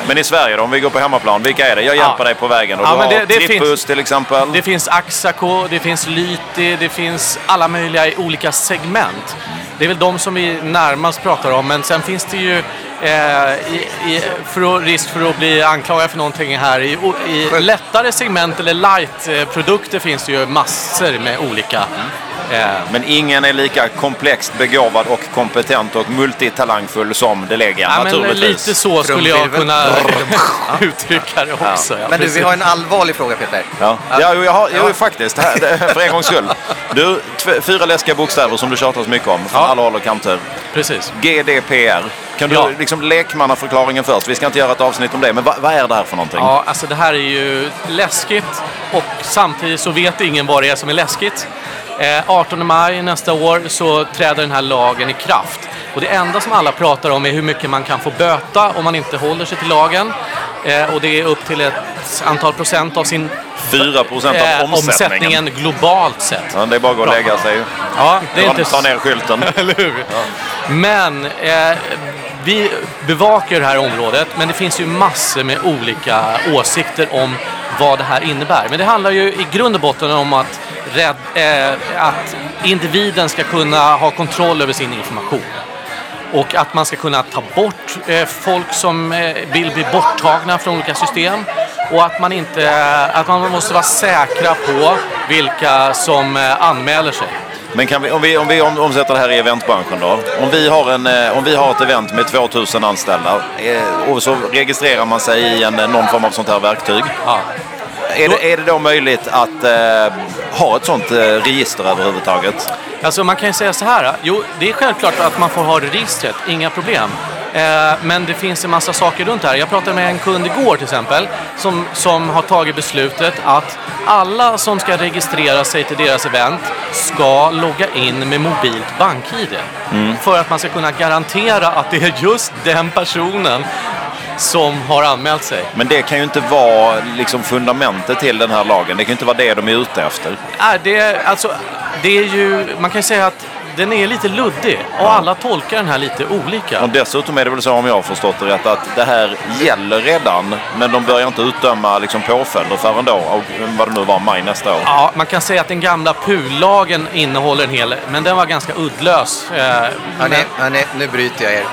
S2: Men i Sverige då, om vi går på hemmaplan, vilka är det? Jag hjälper
S6: Ja.
S2: dig på vägen. Och
S6: Ja,
S2: du
S6: men
S2: har
S6: det- det
S2: Trippus
S6: finns-
S2: till exempel.
S6: Det finns Axaco, det finns Lyti, det finns alla möjliga i olika segment. Det är väl de som vi närmast pratar om, men sen finns det ju eh, i, i, för att, risk för att bli anklagad för någonting här. I, i lättare segment eller light-produkter finns det ju massor med olika. Eh,
S2: Men ingen är lika komplext begåvad och kompetent och multitalangfull som Delega,
S6: ja, men
S2: naturligtvis.
S6: lite så skulle jag kunna uttrycka det också. Ja,
S1: Men du, vi har en allvarlig fråga Peter.
S2: Ja, ja jo, jag har, jo, faktiskt. Här, för en gångs skull. Du, fyra läskiga bokstäver som du tjatar så mycket om från
S6: Ja.
S2: alla håll och kanter.
S6: precis.
S2: GDPR. Kan du
S6: Ja.
S2: liksom lekmannaförklaringen först? Vi ska inte göra ett avsnitt om det, men vad, vad är det här för någonting?
S6: Ja, alltså det här är ju läskigt och samtidigt så vet ingen vad det är som är läskigt. Eh, 18 maj nästa år så träder den här lagen i kraft. Och det enda som alla pratar om är hur mycket man kan få böta om man inte håller sig till lagen. Eh, och det är upp till ett antal procent av sin
S2: 4 procent av
S6: eh,
S2: omsättningen.
S6: omsättningen globalt sett.
S2: Ja, det är bara att gå och lägga sig.
S6: Ja, det är inte
S2: ta ner skylten.
S6: eller hur? Men eh, vi bevakar det här området, men det finns ju massor med olika åsikter om vad det här innebär. Men det handlar ju i grund och botten om att, rädd, eh, att individen ska kunna ha kontroll över sin information. Och att man ska kunna ta bort eh, folk som eh, vill bli borttagna från olika system. Och att man, inte, att man måste vara säkra på vilka som eh, anmäler sig.
S2: Men vi, om vi, om vi om, omsätter det här i eventbranschen då. Om vi har, en, eh, om vi har ett event med 2000 anställda eh, och så registrerar man sig i en, eh, någon form av sånt här verktyg.
S6: Ja.
S2: Är det, är det då möjligt att eh, ha ett sånt eh, register överhuvudtaget?
S6: Alltså man kan ju säga så här. Jo, det är självklart att man får ha registret, inga problem. Eh, men det finns en massa saker runt här. Jag pratade med en kund igår till exempel som, som har tagit beslutet att alla som ska registrera sig till deras event ska logga in med mobilt bank-id. För att man ska kunna garantera att det är just den personen som har anmält sig.
S2: Men det kan ju inte vara liksom fundamentet till den här lagen. Det kan ju inte vara det de är ute efter.
S6: Är det, alltså, det är ju, man kan ju säga att den är lite luddig och alla tolkar den här lite olika.
S2: Och dessutom är det väl så om jag har förstått det rätt att det här gäller redan men de börjar inte utdöma liksom, påföljder förrän då, och vad det nu var, maj nästa år.
S6: Ja, man kan säga att den gamla PUL-lagen innehåller en hel, men den var ganska uddlös. Eh,
S1: Hörni,
S6: men,
S1: hörni, nu bryter jag er.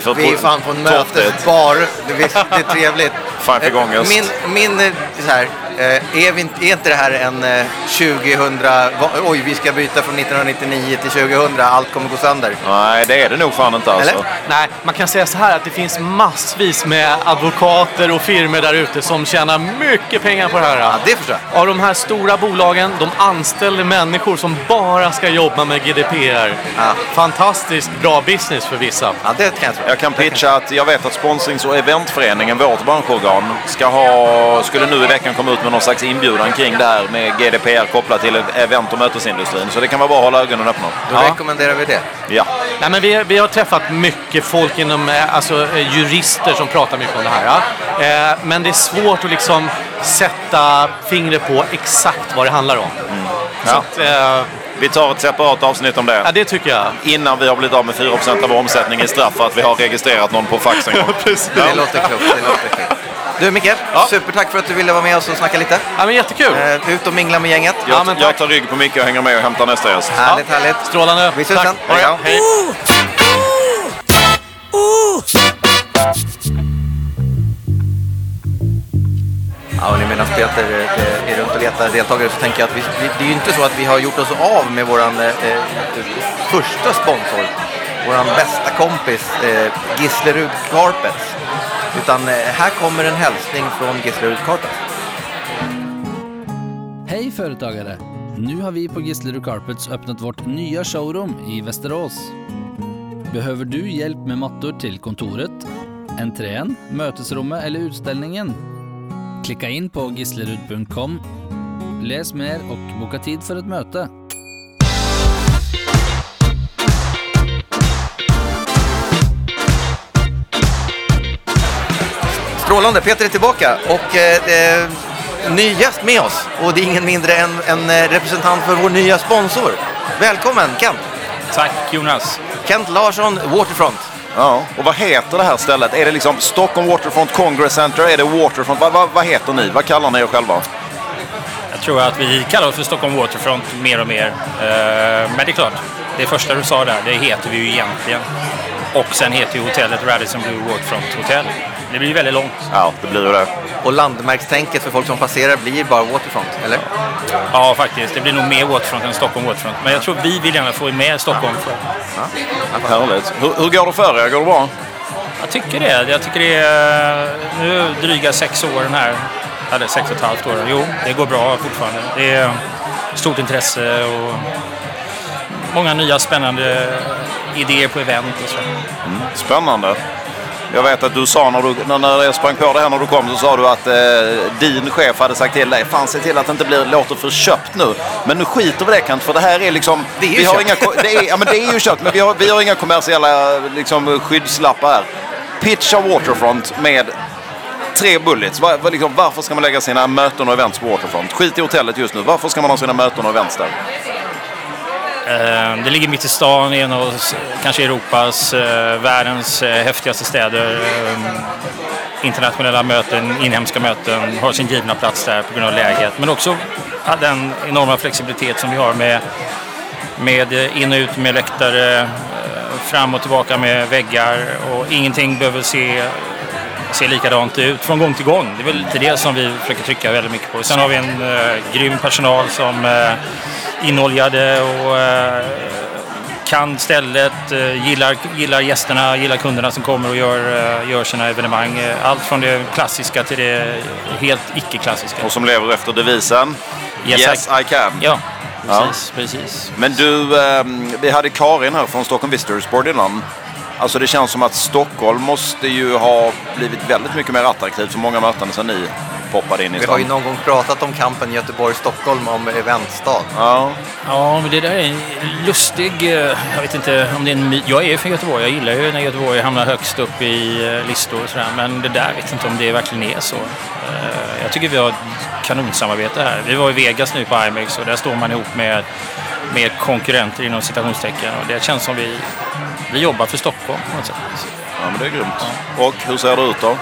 S2: För
S1: vi är fan på en mötesbar. Det är, trevligt.
S2: Fan, fick ångest.
S1: Min, min eh, så här, eh, är, vi, inte- är inte det här en eh, 2000... va- Oj, vi ska byta från 1999 till 2000. Allt kommer gå sönder.
S2: Nej, det är det nog fan inte alltså.
S1: Eller?
S6: nej, man kan säga så här att det finns massvis med advokater och firmor där ute som tjänar mycket pengar på det här.
S1: Ja, det förstår jag.
S6: Av de här stora bolagen, de anställer människor som bara ska jobba med GDPR.
S1: Ja.
S6: Fantastiskt bra business för vissa.
S1: Ja, det kan jag tro.
S2: Jag kan pitcha att jag vet att Sponsrings och eventföreningen, vårt branschorgan, ska ha, skulle nu i veckan komma ut med någon slags inbjudan kring det här med GDPR kopplat till event och mötesindustrin. Så det kan vara bra att hålla ögonen öppna.
S1: Då
S6: Ja.
S1: rekommenderar vi det.
S2: Ja.
S6: Nej, men vi, vi har träffat mycket folk inom, eh, alltså eh, jurister som pratar mycket om det här. ja. Eh, Men det är svårt att liksom sätta fingret på exakt vad det handlar om. Så
S2: Ja.
S6: att, eh,
S2: Vi tar ett separat avsnitt om
S6: ja,
S2: det.
S6: det tycker jag.
S2: Innan vi har blivit av med 4% av vår omsättning i straff för att vi har registrerat någon på fax en gång.
S6: Precis.
S1: Det låter klokt. Det låter klokt. Du Micke, supertack för att du ville vara med oss och snacka lite.
S6: Ja, men jättekul.
S1: Eh, ut och mingla med gänget.
S6: Ja, men
S2: Jag, jag
S6: tack.
S2: tar rygg på Micke och hänger med och hämtar nästa gäst.
S1: Härligt, härligt.
S6: Strålande.
S1: Vi ses sen. Hej då.
S6: Hej.
S1: Ja, och medan Peter eh, är runt och letar deltagare så tänker jag att vi, vi, det är ju inte så att vi har gjort oss av med vår eh, eh, första sponsor. Vår bästa kompis eh, Gislerud Carpets. Utan eh, här kommer en hälsning från Gislerud Carpets.
S7: Hej företagare! Nu har vi på Gislerud Carpets öppnat vårt nya showroom i Västerås. Behöver du hjälp med mattor till kontoret, entrén, mötesrummet eller utställningen? Klicka in på gislerud.com, läs mer och boka tid för ett möte.
S1: Strålande, Peter är tillbaka och eh, ny gäst med oss. Och det är ingen mindre än en eh, representant för vår nya sponsor. Välkommen Kent!
S8: Tack Jonas.
S1: Kent Larsson, Waterfront.
S2: Ja, och vad heter det här stället? Är det liksom Stockholm Waterfront Congress Center? Är det Waterfront? Vad, vad, vad heter ni? Vad kallar ni er själva?
S8: Jag tror att vi kallar oss för Stockholm Waterfront mer och mer. Eh, Men det är klart, det första du sa där, det heter vi ju egentligen. Och sen heter ju hotellet Radisson Blue Waterfront Hotel. Det blir väldigt långt.
S2: Ja, det blir det.
S1: Och landmärkstänket för folk som passerar blir bara Waterfront, eller?
S8: Ja, faktiskt. Det blir nog mer Waterfront än Stockholm Waterfront. Men jag tror vi vill gärna få med Stockholm. För.
S2: Härligt. Hur, hur går det för er? Går det bra?
S8: Jag tycker det. Jag tycker det är nu dryga sex åren här. Eller sex och ett halvt år. Jo, det går bra fortfarande. Det är stort intresse och många nya spännande idéer på event och så.
S2: Spännande. Jag vet att du sa när, du, när- jag sprang på det här när du kom så sa du att eh, din chef hade sagt till dig Fan se till att det inte blir, låter för köpt nu. Men nu skiter vi det Kent för det här är liksom...
S1: Det är ju
S2: vi har
S1: köpt.
S2: inga, det, är, ja, men det är ju köpt men vi har, vi har inga kommersiella liksom, skyddslappar här. Pitcha Waterfront med tre bullets. Var, var, liksom, varför ska man lägga sina möten och events på Waterfront? Skit i hotellet just nu. Varför ska man ha sina möten och events där?
S8: Eh, det ligger mitt i stan, i en av kanske Europas, eh, världens eh, häftigaste städer. Internationella möten, inhemska möten har sin givna plats där på grund av läget. Men också den enorma flexibilitet som vi har med, med in och ut med läktare, fram och tillbaka med väggar och ingenting behöver se ser likadant ut från gång till gång. Det är väl lite det som vi försöker trycka väldigt mycket på. Sen har vi en eh, grym personal som eh, inoljade och eh, kan stället, eh, gillar, gillar gästerna, gillar kunderna som kommer och gör, eh, gör sina evenemang. Allt från det klassiska till det helt icke-klassiska.
S2: Och som lever efter devisen
S8: Yes,
S2: Yes, I can.
S8: Ja,
S2: Ja.
S8: precis. precis.
S2: Men du, ehm, vi hade Karin här från Stockholm Visitors Board innan. Alltså det känns som att Stockholm måste ju ha blivit väldigt mycket mer attraktivt för många möten sen ni poppade in i
S1: Vi har ju
S2: stan.
S1: någon gång pratat om kampen Göteborg-Stockholm om eventstad.
S2: Ja,
S8: Ja, men det där är en lustig... eh, Jag vet inte om det är en my- Jag är ju från Göteborg. Jag gillar ju när Göteborg hamnar högst upp i eh, listor och sådär. Men det där vet inte om det verkligen är så. Eh, Jag tycker vi har ett kanonsamarbete här. Vi var i Vegas nu på IMEX och där står man ihop med, med konkurrenter inom citationstecken. Och det känns som vi, vi jobbar för Stockholm på något sätt
S2: ja men det är grymt. Och hur ser det ut då?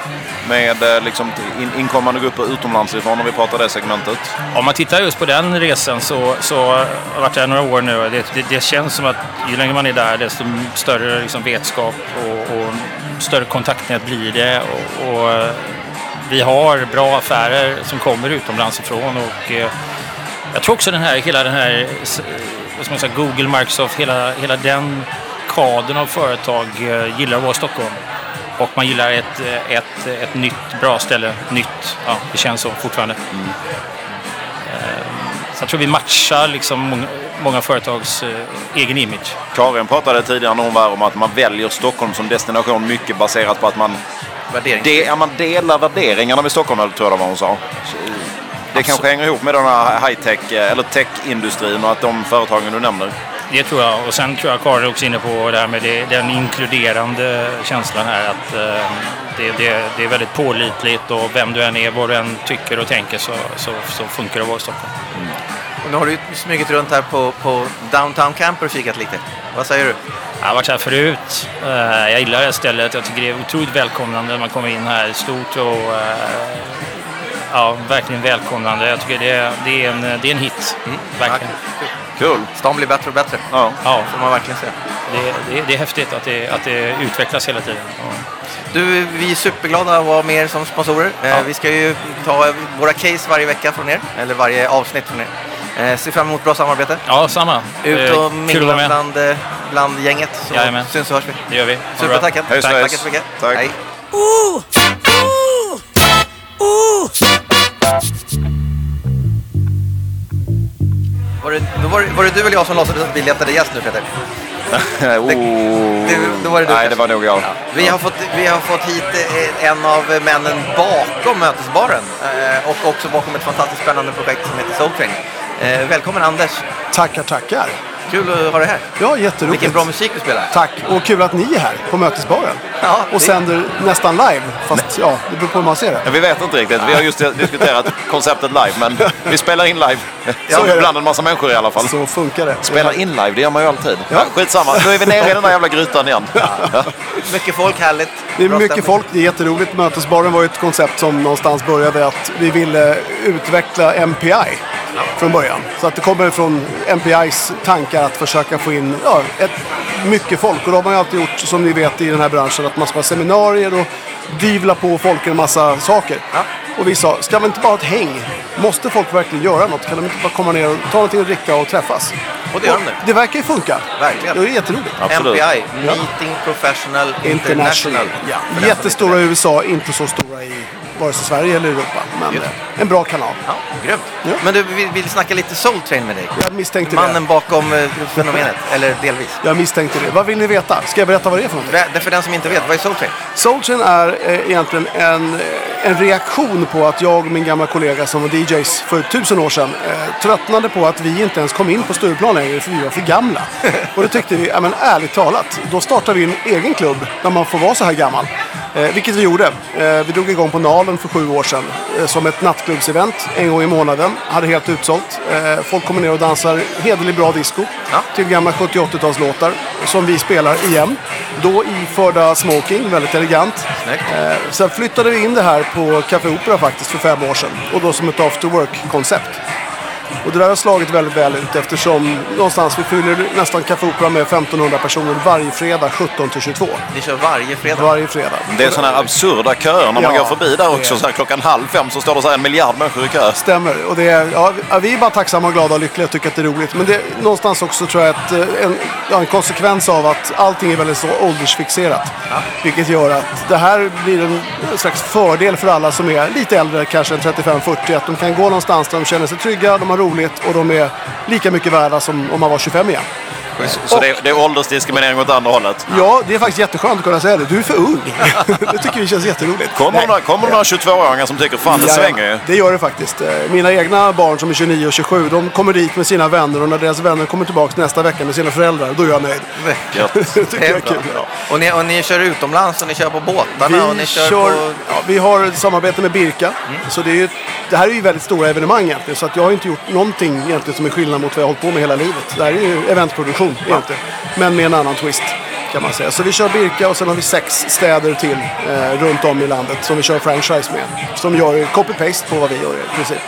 S2: Med eh, liksom in, inkommande grupper utomlands ifrån om vi pratar det segmentet.
S8: Om man tittar just på den resan så, så har jag varit där några år nu och det, det, det känns som att ju längre man är där desto större liksom vetskap och, och större kontaktnät blir det. Och, och eh, vi har bra affärer som kommer utomlands ifrån och eh, jag tror också den här, hela den här, eh, vad ska man säga, Google, Microsoft, hela, hela den kadern av företag eh, gillar att vara i Stockholm. Och man gillar ett, eh, ett, ett nytt, bra ställe. Nytt, ja, det känns så fortfarande. Så jag tror vi matchar liksom många, många företags eh, egen image.
S2: Karin pratade tidigare när hon var här om att man väljer Stockholm som destination mycket baserat på att man, de, ja, man delar värderingarna med Stockholm, eller tror jag det var hon sa. Så, Det kanske hänger ihop med den här high-tech, eller tech-industrin och att de företagen du nämner.
S8: Det tror jag. Och sen tror jag Karin är också inne på det här med det, den inkluderande känslan här. Att eh, det, det, det är väldigt pålitligt och vem du än är, vad du än tycker och tänker så, så, så funkar det att vara i Stockholm.
S1: Och nu har du smugit runt här på, på Downtown Camper och kikat lite. Vad säger du?
S8: Jag har varit här förut. Eh, Jag gillar det här stället. Jag tycker det är otroligt välkomnande när man kommer in här. Stort och eh, ja, verkligen välkomnande. Jag tycker det är, det är, en, det är en hit. Verkligen.
S2: Kul!
S1: Stan blir bättre och bättre.
S2: Ja.
S8: Ja,
S1: får man verkligen säga.
S8: det, det, det är häftigt att det, att det utvecklas hela tiden. Ja.
S1: Du, vi är superglada att ha med er som sponsorer. Eh, vi ska ju ta våra case varje vecka från er, eller varje avsnitt från er. Eh, ser fram emot bra samarbete.
S8: Ja, samma.
S1: Ut
S8: Eh,
S1: och mingla
S8: vara
S1: bland, bland gänget. Så
S8: Jajamän.
S1: syns och hörs vi.
S8: Det gör vi.
S2: Hej,
S1: Tack,
S2: svejs.
S1: tackar så mycket.
S2: Tack.
S1: Hej. Var det, då var, det, var det du eller jag som låtsades att vi letade gäst nu Peter?
S2: oh.
S1: det- då var det du
S2: Nej,
S1: kanske.
S2: det var nog jag.
S1: Vi har fått, vi har fått hit eh, en av männen bakom Mötesbaren eh, och också bakom ett fantastiskt spännande projekt som heter Soul Train. Eh, välkommen Anders!
S9: Tackar, tackar.
S1: Kul att ha dig här.
S9: Ja, jätteroligt.
S1: Vilken bra musik du spelar.
S9: Tack, och kul att ni är här på Mötesbaren.
S1: Ja,
S9: och
S1: det-
S9: sänder nästan live, fast ja, det beror på hur man ser det.
S2: Ja, Vi vet inte riktigt. Vi har just diskuterat konceptet live, men vi spelar in live.
S9: Så är det.
S2: Bland en massa människor i alla fall.
S9: Så funkar det.
S2: Spelar in live, det gör man ju alltid.
S9: Ja.
S2: Ja. Skitsamma, nu är vi nere i den där jävla grytan igen. Ja.
S1: Mycket folk, härligt.
S9: Det är
S1: Bra
S9: mycket
S1: stämning.
S9: folk, det är jätteroligt. Mötesbaren var ju ett koncept som någonstans började att vi ville utveckla MPI från början. Så att det kommer från MPIs tankar att försöka få in ja, ett, mycket folk. Och då har man ju alltid gjort, som ni vet i den här branschen, att man ska ha seminarier och divla på folk en massa saker. Och vi sa, ska vi inte bara ha ett häng? Måste folk verkligen göra något? Kan de inte bara komma ner och ta någonting att dricka och träffas?
S1: Och det gör de nu.
S9: Det verkar ju funka.
S1: Verkligen.
S9: Det är jätteroligt.
S2: Absolut.
S1: MPI, Meeting Professional International.
S9: Ja.
S1: Den som
S9: Jättestora i. USA, inte så stora i vare sig Sverige eller Europa. Men
S1: Just.
S9: eh, en bra kanal.
S1: Ja, grymt.
S9: Ja.
S1: Men du, vi vill snacka lite Soul Train med dig.
S9: Jag misstänkte
S1: Mannen
S9: det.
S1: bakom eh, fenomenet, eller delvis.
S9: Jag misstänkte det. Vad vill ni veta? Ska jag berätta vad det är för något?
S1: Det- för den som inte vet, vad är Soul Train?
S9: Soulchain är eh, egentligen en, en reaktion på att jag och min gamla kollega som var DJs för tusen år sedan eh, tröttnade på att vi inte ens kom in på Stureplan längre för vi var för gamla. Och då tyckte vi, ja men ärligt talat, då startar vi en egen klubb där man får vara så här gammal. Eh, vilket vi gjorde. Eh, vi drog igång på Nalen för sju år sedan eh, som ett nattklubbsevent en gång i månaden. Hade helt utsålt. Eh, folk kommer ner och dansar hederlig bra disco
S1: Ja.
S9: till gamla 70 80-talslåtar som vi spelar igen. Då iförda smoking, väldigt elegant. Eh, sen flyttade vi in det här på Café Opera faktiskt för fem år sedan. Och då som ett after work-koncept. Och det där har slagit väldigt väl ut eftersom någonstans vi fyller nästan Café Opera med 1500 personer varje fredag 17 till 22.
S1: Ni kör varje fredag.
S9: Varje fredag.
S2: Det är sådana här absurda köer. När man
S9: Ja,
S2: går förbi där också så här, klockan halv fem så står det så här en miljard människor i kö.
S9: Stämmer. Och det är, ja, vi är bara tacksamma, glada och lyckliga och tycker att det är roligt. Men det är någonstans också tror jag att eh, en, ja, en konsekvens av att allting är väldigt så åldersfixerat. Vilket gör att det här blir en slags fördel för alla som är lite äldre, kanske än 35-40. Att de kan gå någonstans där de känner sig trygga, de har roligt och de är lika mycket värda som om man var 25 igen.
S2: Så det är, det är åldersdiskriminering åt andra hållet.
S9: Ja, det är faktiskt jätteskönt att kunna säga det. Du är för ung. det tycker vi känns jätteroligt.
S2: Kommer det några, kommer några 22-åringar som tycker fan det svänger ju?
S9: Det gör det faktiskt. Eh, Mina egna barn som är 29 och 27, de kommer dit med sina vänner och när deras vänner kommer tillbaka nästa vecka med sina föräldrar, då är jag nöjd. Det tycker jag är kul.
S1: Och ni, och ni kör utomlands och ni kör på båtarna
S9: Vi,
S1: och ni kör,
S9: kör,
S1: på...
S9: ja, vi har ett samarbete med Birka. Så det, är ju, det här är ju väldigt stora evenemang egentligen. Så att jag har inte gjort någonting egentligen som är skillnad mot vad jag har hållit på med hela livet. Det här är ju eventproduktion egentligen. Men med en annan twist kan man säga. Så vi kör Birka och sen har vi sex städer till eh, runt om i landet som vi kör franchise med. Som gör copy-paste på vad vi gör i princip.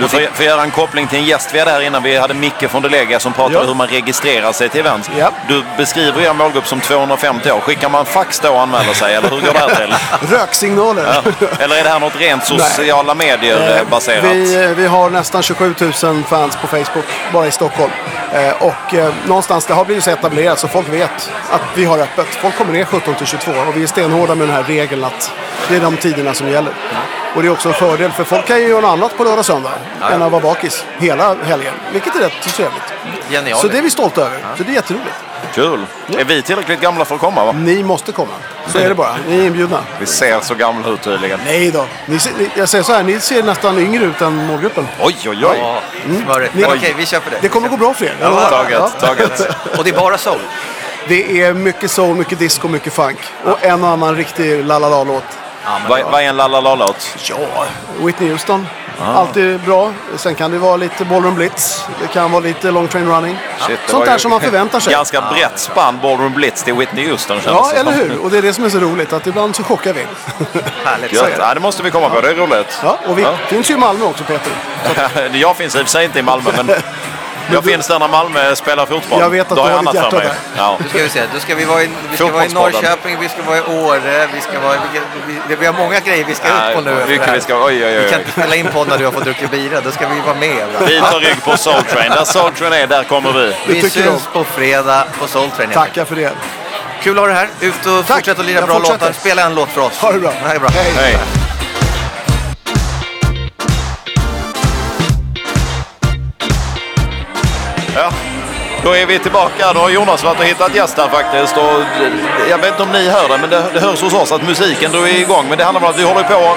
S2: Du får, får göra en koppling till en gäst vi hade här innan. Vi hade Micke från Delega som pratade
S9: Ja.
S2: om hur man registrerar sig till event.
S9: Ja.
S2: Du beskriver er målgrupp som 250 år. Skickar man fax då och anmäler sig eller hur går det här till?
S9: Röksignaler.
S2: Ja. Eller är det här något rent sociala medier eh, baserat?
S9: Vi, vi har nästan 27 000 fans på Facebook bara i Stockholm. Eh, och eh, någonstans, det har blivit så etablerat så folk vet att vi har öppet. Folk kommer ner 17 till 22 och vi är stenhårda med den här regeln att det är de tiderna som gäller. Och det är också en fördel för folk kan ju göra något annat på lördag och söndag än att vara bakis hela helgen. Vilket är rätt trevligt.
S1: Genialiskt.
S9: Så det är vi stolta över. Så det är jätteroligt.
S2: Kul. Är vi tillräckligt gamla för att komma va?
S9: Ni måste komma. Så är det bara. Ni är inbjudna.
S2: Vi ser så gamla ut tydligen.
S9: Nej då. Ni, ser- jag säger så här, ni ser nästan yngre ut än målgruppen.
S2: Oj, oj, oj.
S1: Ja,
S9: Mm.
S1: Men okej, vi köper det.
S9: Det kommer gå bra för er.
S1: Ja,
S2: Taget, taget.
S1: Och det är bara soul.
S9: Det är mycket soul, mycket disco, mycket funk. Och en och annan riktig la-la-la-låt.
S2: Vad vad är en la-la-la-låt?
S9: Ja, Whitney Houston. Alltid bra. Sen kan det vara lite Ballroom Blitz. Det kan vara lite Long Train Running.
S2: Shit,
S9: Sånt där som man förväntar sig.
S2: Ganska brett spann, Ballroom Blitz till Whitney Houston
S9: Ja, eller
S2: som.
S9: hur? Och det är det som är så roligt. Att ibland så chockar vi.
S1: Härligt.
S2: Gött. Ja, det måste vi komma på, det är roligt.
S9: Ja, och vi
S2: Ja.
S9: finns ju i Malmö också, Peter.
S2: Jag finns i och för sig inte i Malmö, men Jag finns där när Malmö spelar fotboll.
S9: Jag vet att
S2: Då
S9: du
S2: jag
S9: har ditt
S2: annat för
S9: hjärta
S2: mig. Ja.
S1: Då ska vi se, då ska vi vara i, vi ska vara i. Norrköping, vi ska vara i Åre, vi ska vara i, vi, vi, vi har många grejer vi ska upp på nu.
S2: Nej, mycket vi ska, oj, oj,
S1: Vi
S2: oj.
S1: kan inte spela in podd när du har fått dricka bira, då ska vi vara med. va?
S2: Vi tar rygg på Soul Train. Där Soul Train är, där kommer vi.
S1: Vi syns på fredag på Soul Train.
S9: Tackar för det.
S1: Kul att ha dig här. Ut och
S9: Tack.
S1: fortsätt att lira
S9: Jag
S1: bra
S9: fortsätter.
S1: låtar. Spela en låt för oss.
S9: Ha det bra.
S1: Det här är bra.
S9: Hej.
S2: Hej. Då är vi tillbaka. Då har Jonas varit och hittat gäst här faktiskt. Och jag vet inte om ni hör det, men det, det hörs hos oss att musiken då är igång. Men det handlar om att vi håller på och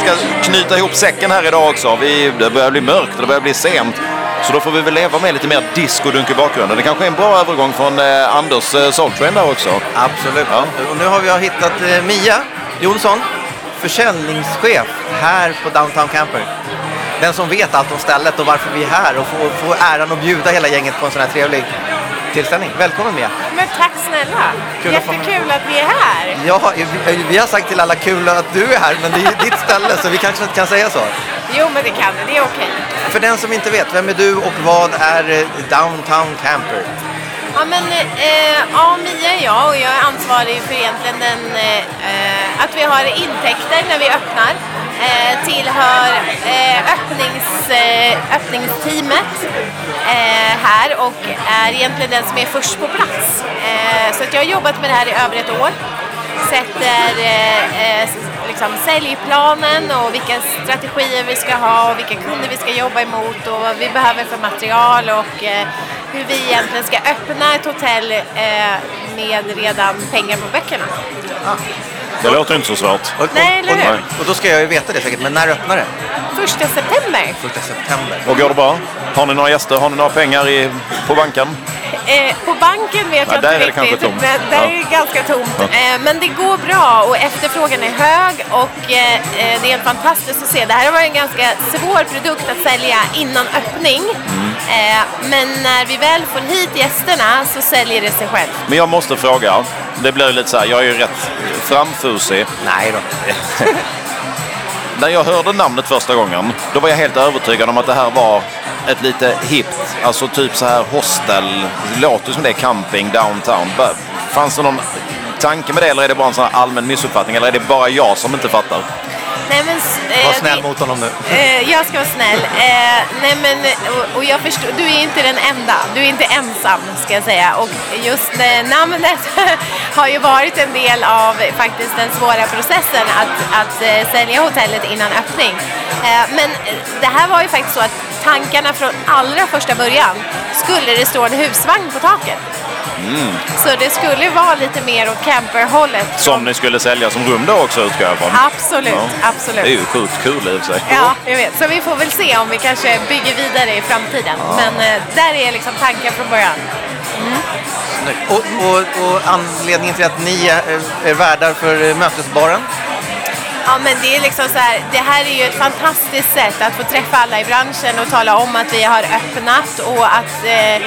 S2: ska knyta ihop säcken här idag också. Vi, det börjar bli mörkt och det börjar bli sent. Så då får vi väl leva med lite mer disco-dunk i bakgrunden. Det kanske är en bra övergång från eh, Anders eh, Soul Train där också.
S1: Absolut.
S2: Ja.
S1: Och nu har vi hittat eh, Mia Jonsson, försäljningschef här på Downtown Camper. Den som vet allt om stället och varför vi är här och får, får äran att bjuda hela gänget på en sån här trevlig tillställning. Välkommen Mia!
S10: Men tack snälla.
S1: Kul
S10: Jättekul att vi är här.
S1: Ja, vi, vi har sagt till alla kul att du är här, men det är ju ditt ställe så vi kanske inte kan säga så.
S10: Jo, men det kan det. Det är okej.
S1: För den som inte vet, vem är du och vad är eh, Downtown Camper?
S10: Ja, men eh, ja, Mia är jag och jag är ansvarig för egentligen den, eh, eh, att vi har intäkter när vi öppnar. Eh, tillhör eh, öppnings, eh, öppningsteamet eh, här och är egentligen den som är först på plats. Eh, så att jag har jobbat med det här i över ett år. Sätter eh, eh liksom säljplanen och vilka strategier vi ska ha och vilka kunder vi ska jobba emot och vad vi behöver för material och eh, hur vi egentligen ska öppna ett hotell eh, med redan pengar på böckerna.
S2: Det låter inte så svårt.
S1: Och,
S10: Nej, eller
S1: och,
S10: hur?
S1: och, och då ska jag ju veta det säkert, men när öppnar det?
S10: Första september.
S1: Första september.
S2: Och går det bra? Har ni några gäster? Har ni några pengar i, på banken?
S10: Eh, på banken vet
S2: Ja,
S10: jag
S2: där
S10: inte
S2: är det kanske
S10: riktigt,
S2: tomt.
S10: men där
S2: Ja.
S10: är det ganska tomt.
S2: Ja.
S10: Eh, men det går bra och efterfrågan är hög och eh, eh, det är helt fantastiskt att se. Det här varit en ganska svår produkt att sälja innan öppning.
S2: Mm.
S10: Eh, men när vi väl får hit gästerna så säljer det sig själv.
S2: Men jag måste fråga. Det blir ju lite så här, jag är ju rätt framfusig.
S1: Nej då.
S2: När jag hörde namnet första gången, då var jag helt övertygad om att det här var ett lite hippt, alltså typ så här hostel. Det låter som det är camping downtown. Fanns det någon tanke med det eller är det bara en sån här allmän missuppfattning eller är det bara jag som inte fattar?
S10: Nej, men, eh,
S1: Var snäll mot honom nu.
S10: Eh, jag ska vara snäll. Eh, nej men, och, och jag förstår, du är inte den enda. Du är inte ensam ska jag säga. Och just eh, namnet har ju varit en del av faktiskt den svåra processen att, att eh, sälja hotellet innan öppning. Eh, men det här var ju faktiskt så att tankarna från allra första början skulle det stå en husvagn på taket. Så det skulle vara lite mer åt camperhållet.
S2: Som ni skulle sälja som rum då också utgår jag från.
S10: Absolut, absolut.
S2: Det är ju sjukt kul i och för sig.
S10: Ja, jag vet. Så vi får väl se om vi kanske bygger vidare i framtiden. Men eh, där är liksom tanken från början.
S1: Snyggt. Och, och, och anledningen till att ni är, är värdar för mötesbaren?
S10: Ja, men det är liksom så här, det här är ju ett fantastiskt sätt att få träffa alla i branschen och tala om att vi har öppnat och att eh,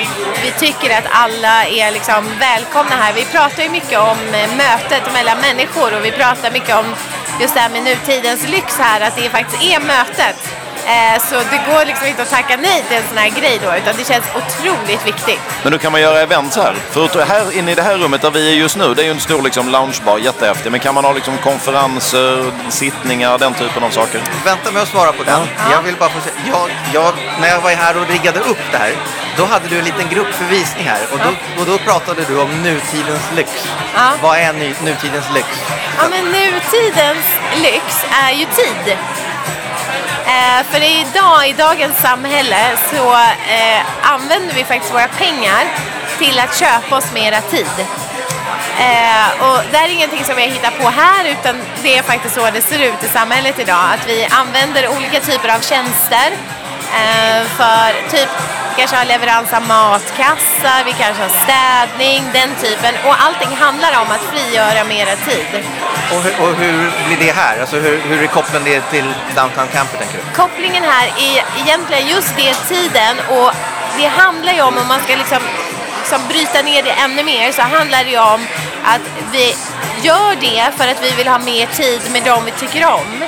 S10: vi tycker att alla är liksom välkomna här. Vi pratar ju mycket om eh, mötet mellan människor och vi pratar mycket om just det här med nutidens lyx här, att det faktiskt är mötet. Eh, så det går liksom inte att tacka nej till en sån här grej då, utan det känns otroligt viktigt.
S2: Men då kan man göra events här. För här inne i det här rummet där vi är just nu, det är ju en stor liksom, loungebar, jättehäftig. Men kan man ha liksom, konferenser, sittningar, den typen av saker?
S1: Vänta med att svara på den. Jag vill bara få säga, jag, jag, när jag var här och riggade upp det här, då hade du en liten grupp för visning här och då, och då pratade du om nutidens lyx.
S10: Ja.
S1: Vad är nutidens lyx?
S10: Ja, men nutidens lyx är ju tid. Eh, för idag, i dagens samhälle så eh, använder vi faktiskt våra pengar till att köpa oss mera tid. Eh, och det här är ingenting som jag hittar på här utan det är faktiskt så det ser ut i samhället idag. Att vi använder olika typer av tjänster eh, för typ vi kanske har leverans av matkassar, vi kanske har städning, den typen. Och allting handlar om att frigöra mera tid.
S1: Och, hur- och hur blir det här? Alltså hur, hur är kopplingen det till Downtown Camper tänker du?
S10: Kopplingen här är egentligen just det tiden och det handlar ju om, om man ska liksom, liksom bryta ner det ännu mer, så handlar det ju om att vi gör det för att vi vill ha mer tid med dem vi tycker om.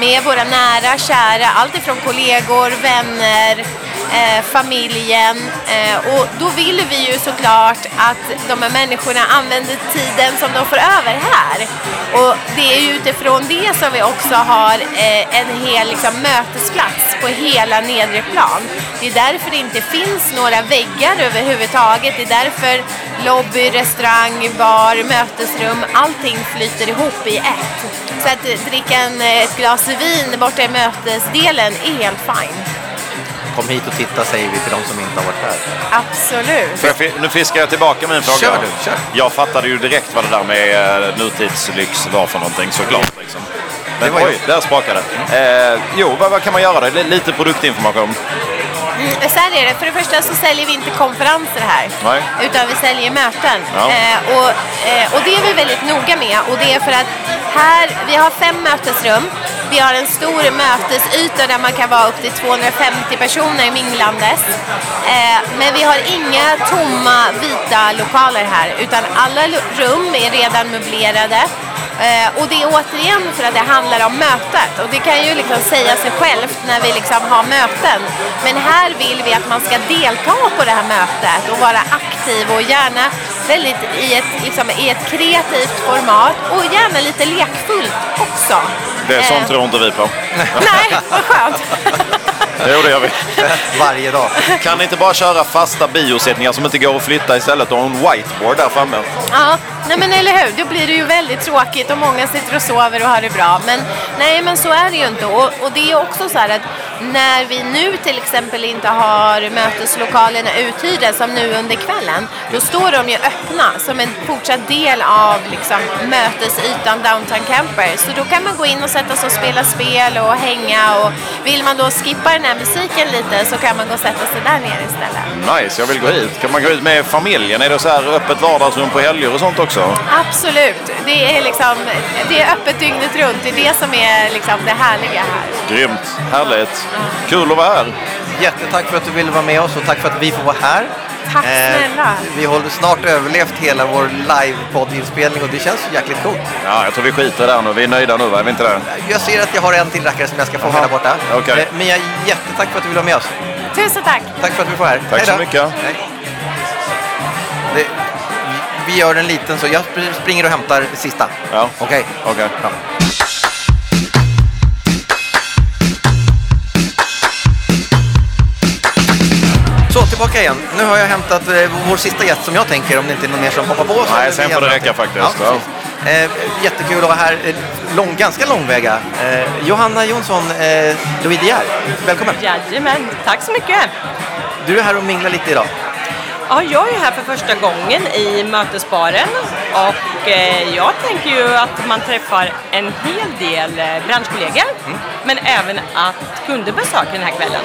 S10: Med våra nära, kära, allt ifrån kollegor, vänner, eh, familjen. Eh, och då vill vi ju såklart att de här människorna använder tiden som de får över här. Och det är ju utifrån det som vi också har eh, en hel liksom, mötesplats på hela nedre plan. Det är därför det inte finns några väggar överhuvudtaget. Det är därför lobby, restaurang, bar, mötesrum, allting flyter ihop i ett. Så att dricka en, eh, ett glas vin borta i mötesdelen är helt fine.
S1: Kom hit och titta säger vi till de som inte har varit här.
S10: Absolut.
S2: Fi- Nu fiskar jag tillbaka min fråga.
S1: Kör du, kör.
S2: Jag fattade ju direkt vad det där med eh, nutidslyx var för någonting såklart. Liksom. Men
S1: Det var jag.
S2: oj, där sprakade det. Eh, jo, vad, vad kan man göra? Det är lite produktinformation.
S10: Mm, så här är det, för det första så säljer vi inte konferenser här.
S2: Nej.
S10: Utan vi säljer möten.
S2: Ja.
S10: Eh, och, eh, och det är vi väldigt noga med. Och det är för att här, vi har fem mötesrum. Vi har en stor mötesyta där man kan vara upp till 250 personer minglandes. Eh, men vi har inga tomma vita lokaler här. Utan alla rum är redan möblerade. Eh, och det är återigen för att det handlar om mötet. Och det kan ju liksom säga sig självt när vi liksom har möten. Men här vill vi att man ska delta på det här mötet och vara aktiv och gärna väldigt i ett, liksom, i ett kreativt format och gärna lite lekfullt också.
S2: Det är sånt
S10: Eh,
S2: tror inte vi på.
S10: Nej, vad skönt.
S2: Jo, det gör vi.
S1: Varje dag.
S2: Kan ni inte bara köra fasta biosättningar som inte går att flytta istället och en whiteboard där framme?
S10: Ja, nej men eller hur. Då blir det ju väldigt tråkigt och många sitter och sover och har det bra. Men nej, men så är det ju inte. Och, och det är också så här att när vi nu till exempel inte har möteslokalerna uthyrda som nu under kvällen, då står de ju öppna som en fortsatt del av liksom, mötesytan Downtown Camper. Så då kan man gå in och sätta sig och spela spel och hänga och vill man då skippa den här musiken lite så kan man gå och sätta sig där nere istället.
S2: Nice, jag vill gå hit. Kan man gå ut med familjen? Är det så här öppet vardagsrum på helger och sånt också?
S10: Absolut. Det är, liksom, det är öppet dygnet runt. Det är det som är liksom det härliga här.
S2: Grymt, härligt. Kul att vara här.
S1: Jättetack för att du ville vara med oss och tack för att vi får vara här.
S10: Tack
S1: Eh,
S10: snälla.
S1: vi har snart överlevt hela vår live-poddinspelning och det känns jäkligt coolt.
S2: Ja, jag tror vi skiter där nu. Vi är nöjda nu, va? Är vi inte det?
S1: Jag ser att jag har en till rackare som jag ska fånga där borta.
S2: okej.
S1: Eh, Mia, jättetack för att du ville vara med oss.
S10: Tusen tack.
S1: Tack för att vi får här.
S2: Tack
S1: Hej
S2: så mycket.
S1: Hej. Det, vi gör en liten så jag sp- springer och hämtar sista.
S2: Ja,
S1: Okej.
S2: okej.
S1: Ja. Så, tillbaka igen. Nu har jag hämtat eh, vår sista gäst som jag tänker, om det inte är någon mer som hoppar på. så
S2: Nej, sen får det räcka faktiskt.
S1: Ja. Eh, jättekul att vara här. Eh, Lång, ganska långväga. Eh, Johanna Jonsson, eh, Louis De Geer. Välkommen.
S3: Jajamän, tack så mycket.
S1: Du är här och minglar lite idag.
S3: Ja, jag är här för första gången i mötesbaren och eh, jag tänker ju att man träffar en hel del eh, branschkollegor men även att kunder besöker den här kvällen.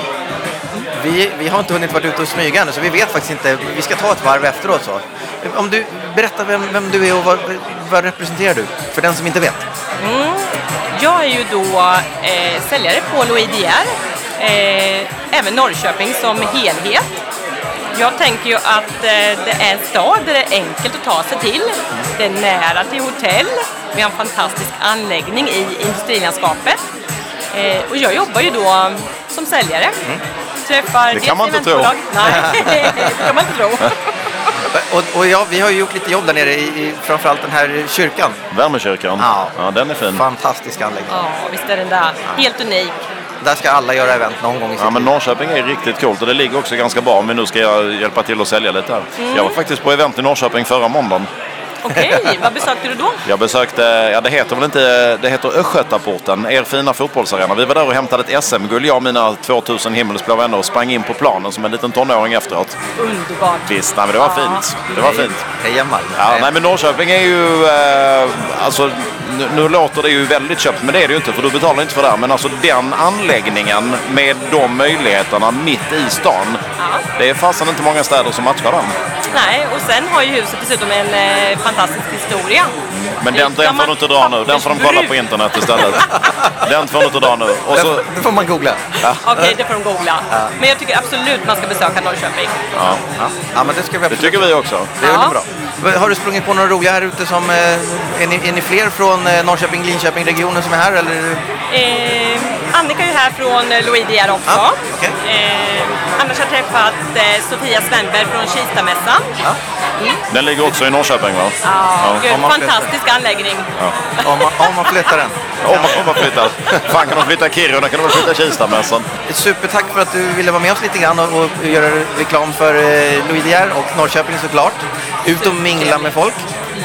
S1: Vi, vi har inte hunnit vara ute och smyga ännu, så vi vet faktiskt inte. Vi ska ta ett varv efteråt. Så. Om du berättar vem, vem du är och vad, vad representerar du? För den som inte vet.
S3: Jag är ju då eh, säljare på Geer, eh, även Norrköping som helhet. Jag tänker ju att eh, det är en stad där det är enkelt att ta sig till. Det är nära till hotell. Vi har en fantastisk anläggning i industrilandskapet. Eh, och jag jobbar ju då som säljare. Träffar
S2: Mm. Det kan man inte tro.
S3: Nej, det kan man inte tro.
S1: Och, och ja, vi har ju gjort lite jobb där nere i, i framförallt den här kyrkan.
S2: Värmekyrkan.
S1: Ja.
S2: ja, den är fin.
S1: Fantastisk anläggning.
S3: Ja, visst är den där. Helt unik.
S1: Där ska alla göra event någon gång i sitt
S2: Ja, men. Norrköping är riktigt coolt och det ligger också ganska bra om vi nu ska jag hjälpa till att sälja lite här.
S3: Mm.
S2: Jag var faktiskt på event i Norrköping förra måndagen.
S3: Okej, vad besökte du då?
S2: Jag besökte, ja det heter väl inte, det heter Östgötaporten, er fina fotbollsarena. Vi var där och hämtade ett SM-guld, jag och mina 2000 himmelsblå vänner och sprang in på planen som en liten tonåring efteråt.
S3: Underbart.
S2: Visst, nej, men det var
S3: Ja.
S2: fint. Det var fint.
S1: Heja Malmö.
S2: Ja, nej men Norrköping är ju, eh, alltså nu, nu låter det ju väldigt köpt, men det är det ju inte för du betalar inte för det här. Men alltså den anläggningen med de möjligheterna mitt i stan.
S3: Ja.
S2: Det är fasen inte många städer som matchar den.
S3: Nej, och sen har ju huset dessutom en eh, fantastisk historia.
S2: Men den, den får du inte dra nu, den får de kolla på internet istället. Den får du inte dra nu. Och så,
S1: Det får man googla.
S3: Okej, det får de googla. Men jag tycker absolut man ska besöka Norrköping.
S2: ja,
S1: Ja, men det ska vi
S2: det tycker vi också.
S1: Det är
S3: Ja.
S1: bra. Har du sprungit på några roliga här ute som... eh, Är ni, är ni fler från eh, Norrköping, Linköping-regionen som är här eller?
S3: Eh, Annika är här från eh, Geer också.
S1: Ja, okej.
S3: eh, annars har jag träffat eh, Sofia Svenberg från Kistamässan.
S2: Den ligger också i Norrköping va?
S3: Ja, gud,
S1: om man
S3: fantastisk anläggning.
S1: Om man, om man flyttar den.
S2: Om man, om man flyttar. Fan kan de flytta Kiruna kan de flytta Kistamässan.
S1: Supertack för att du ville vara med oss lite grann och, och göra reklam för eh, Louis De Geer och Norrköping såklart. Ut och mingla med folk.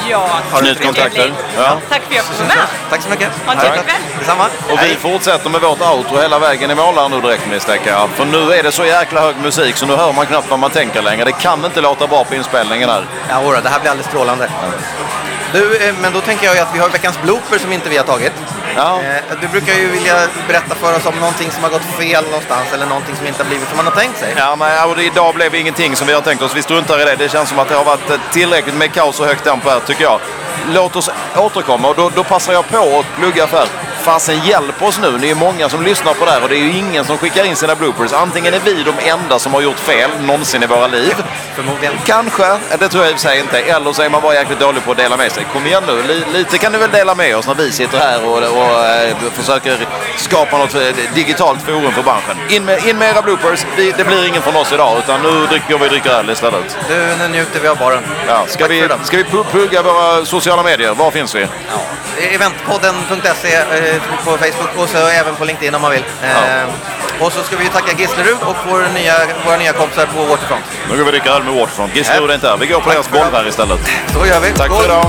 S3: Ja,
S1: Har du
S2: Knyt kontakter. Ja.
S3: Tack för att jag fick vara med.
S1: Tack så mycket.
S3: Ha en trevlig kväll.
S1: Detsamma.
S2: Och vi fortsätter med vårt outro hela vägen i mål här nu direkt misstänker jag. För nu är det så jäkla hög musik så nu hör man knappt vad man tänker längre. Det kan inte låta bra på inspelningen här.
S1: Ja, ora, det här blir alldeles strålande. Du, eh, men då tänker jag ju att vi har veckans blooper som inte vi har tagit.
S2: Ja.
S1: Eh, Du brukar ju vilja berätta för oss om någonting som har gått fel någonstans eller någonting som inte har blivit som man har tänkt sig.
S2: Ja, men och idag blev ingenting som vi har tänkt oss. Vi struntar i det. Det känns som att det har varit eh, tillräckligt med kaos och högt tempo här tycker jag. Låt oss återkomma och då, då passar jag på att plugga för Fasen hjälp oss nu. Ni är många som lyssnar på det här och det är ju ingen som skickar in sina bloopers. Antingen är vi de enda som har gjort fel någonsin i våra liv.
S1: Förmodligen.
S2: Kanske, det tror jag i och för sig inte. Eller så är man bara jäkligt dålig på att dela med sig. Kom igen nu, Li- lite kan du väl dela med oss när vi sitter här och, och eh, försöker skapa något eh, digitalt forum för branschen. In med, in med era bloopers. Vi, det blir ingen från oss idag utan nu dricker vi dricker öl istället.
S1: Du, nu njuter vi av baren.
S2: Ja, ska,
S1: Tack
S2: vi, ska vi plugga våra sociala medier? Var finns vi?
S1: Eventpodden.se eh, på Facebook och så även på LinkedIn om man vill. Eh, Och så ska vi tacka Gislerud och vår nya, våra nya kompisar på Waterfront.
S2: Nu går vi och dricker öl med Waterfront. Gislerud är inte här. Vi går på deras boll här istället.
S1: Så gör vi.
S2: Tack
S1: Skål.
S2: för idag.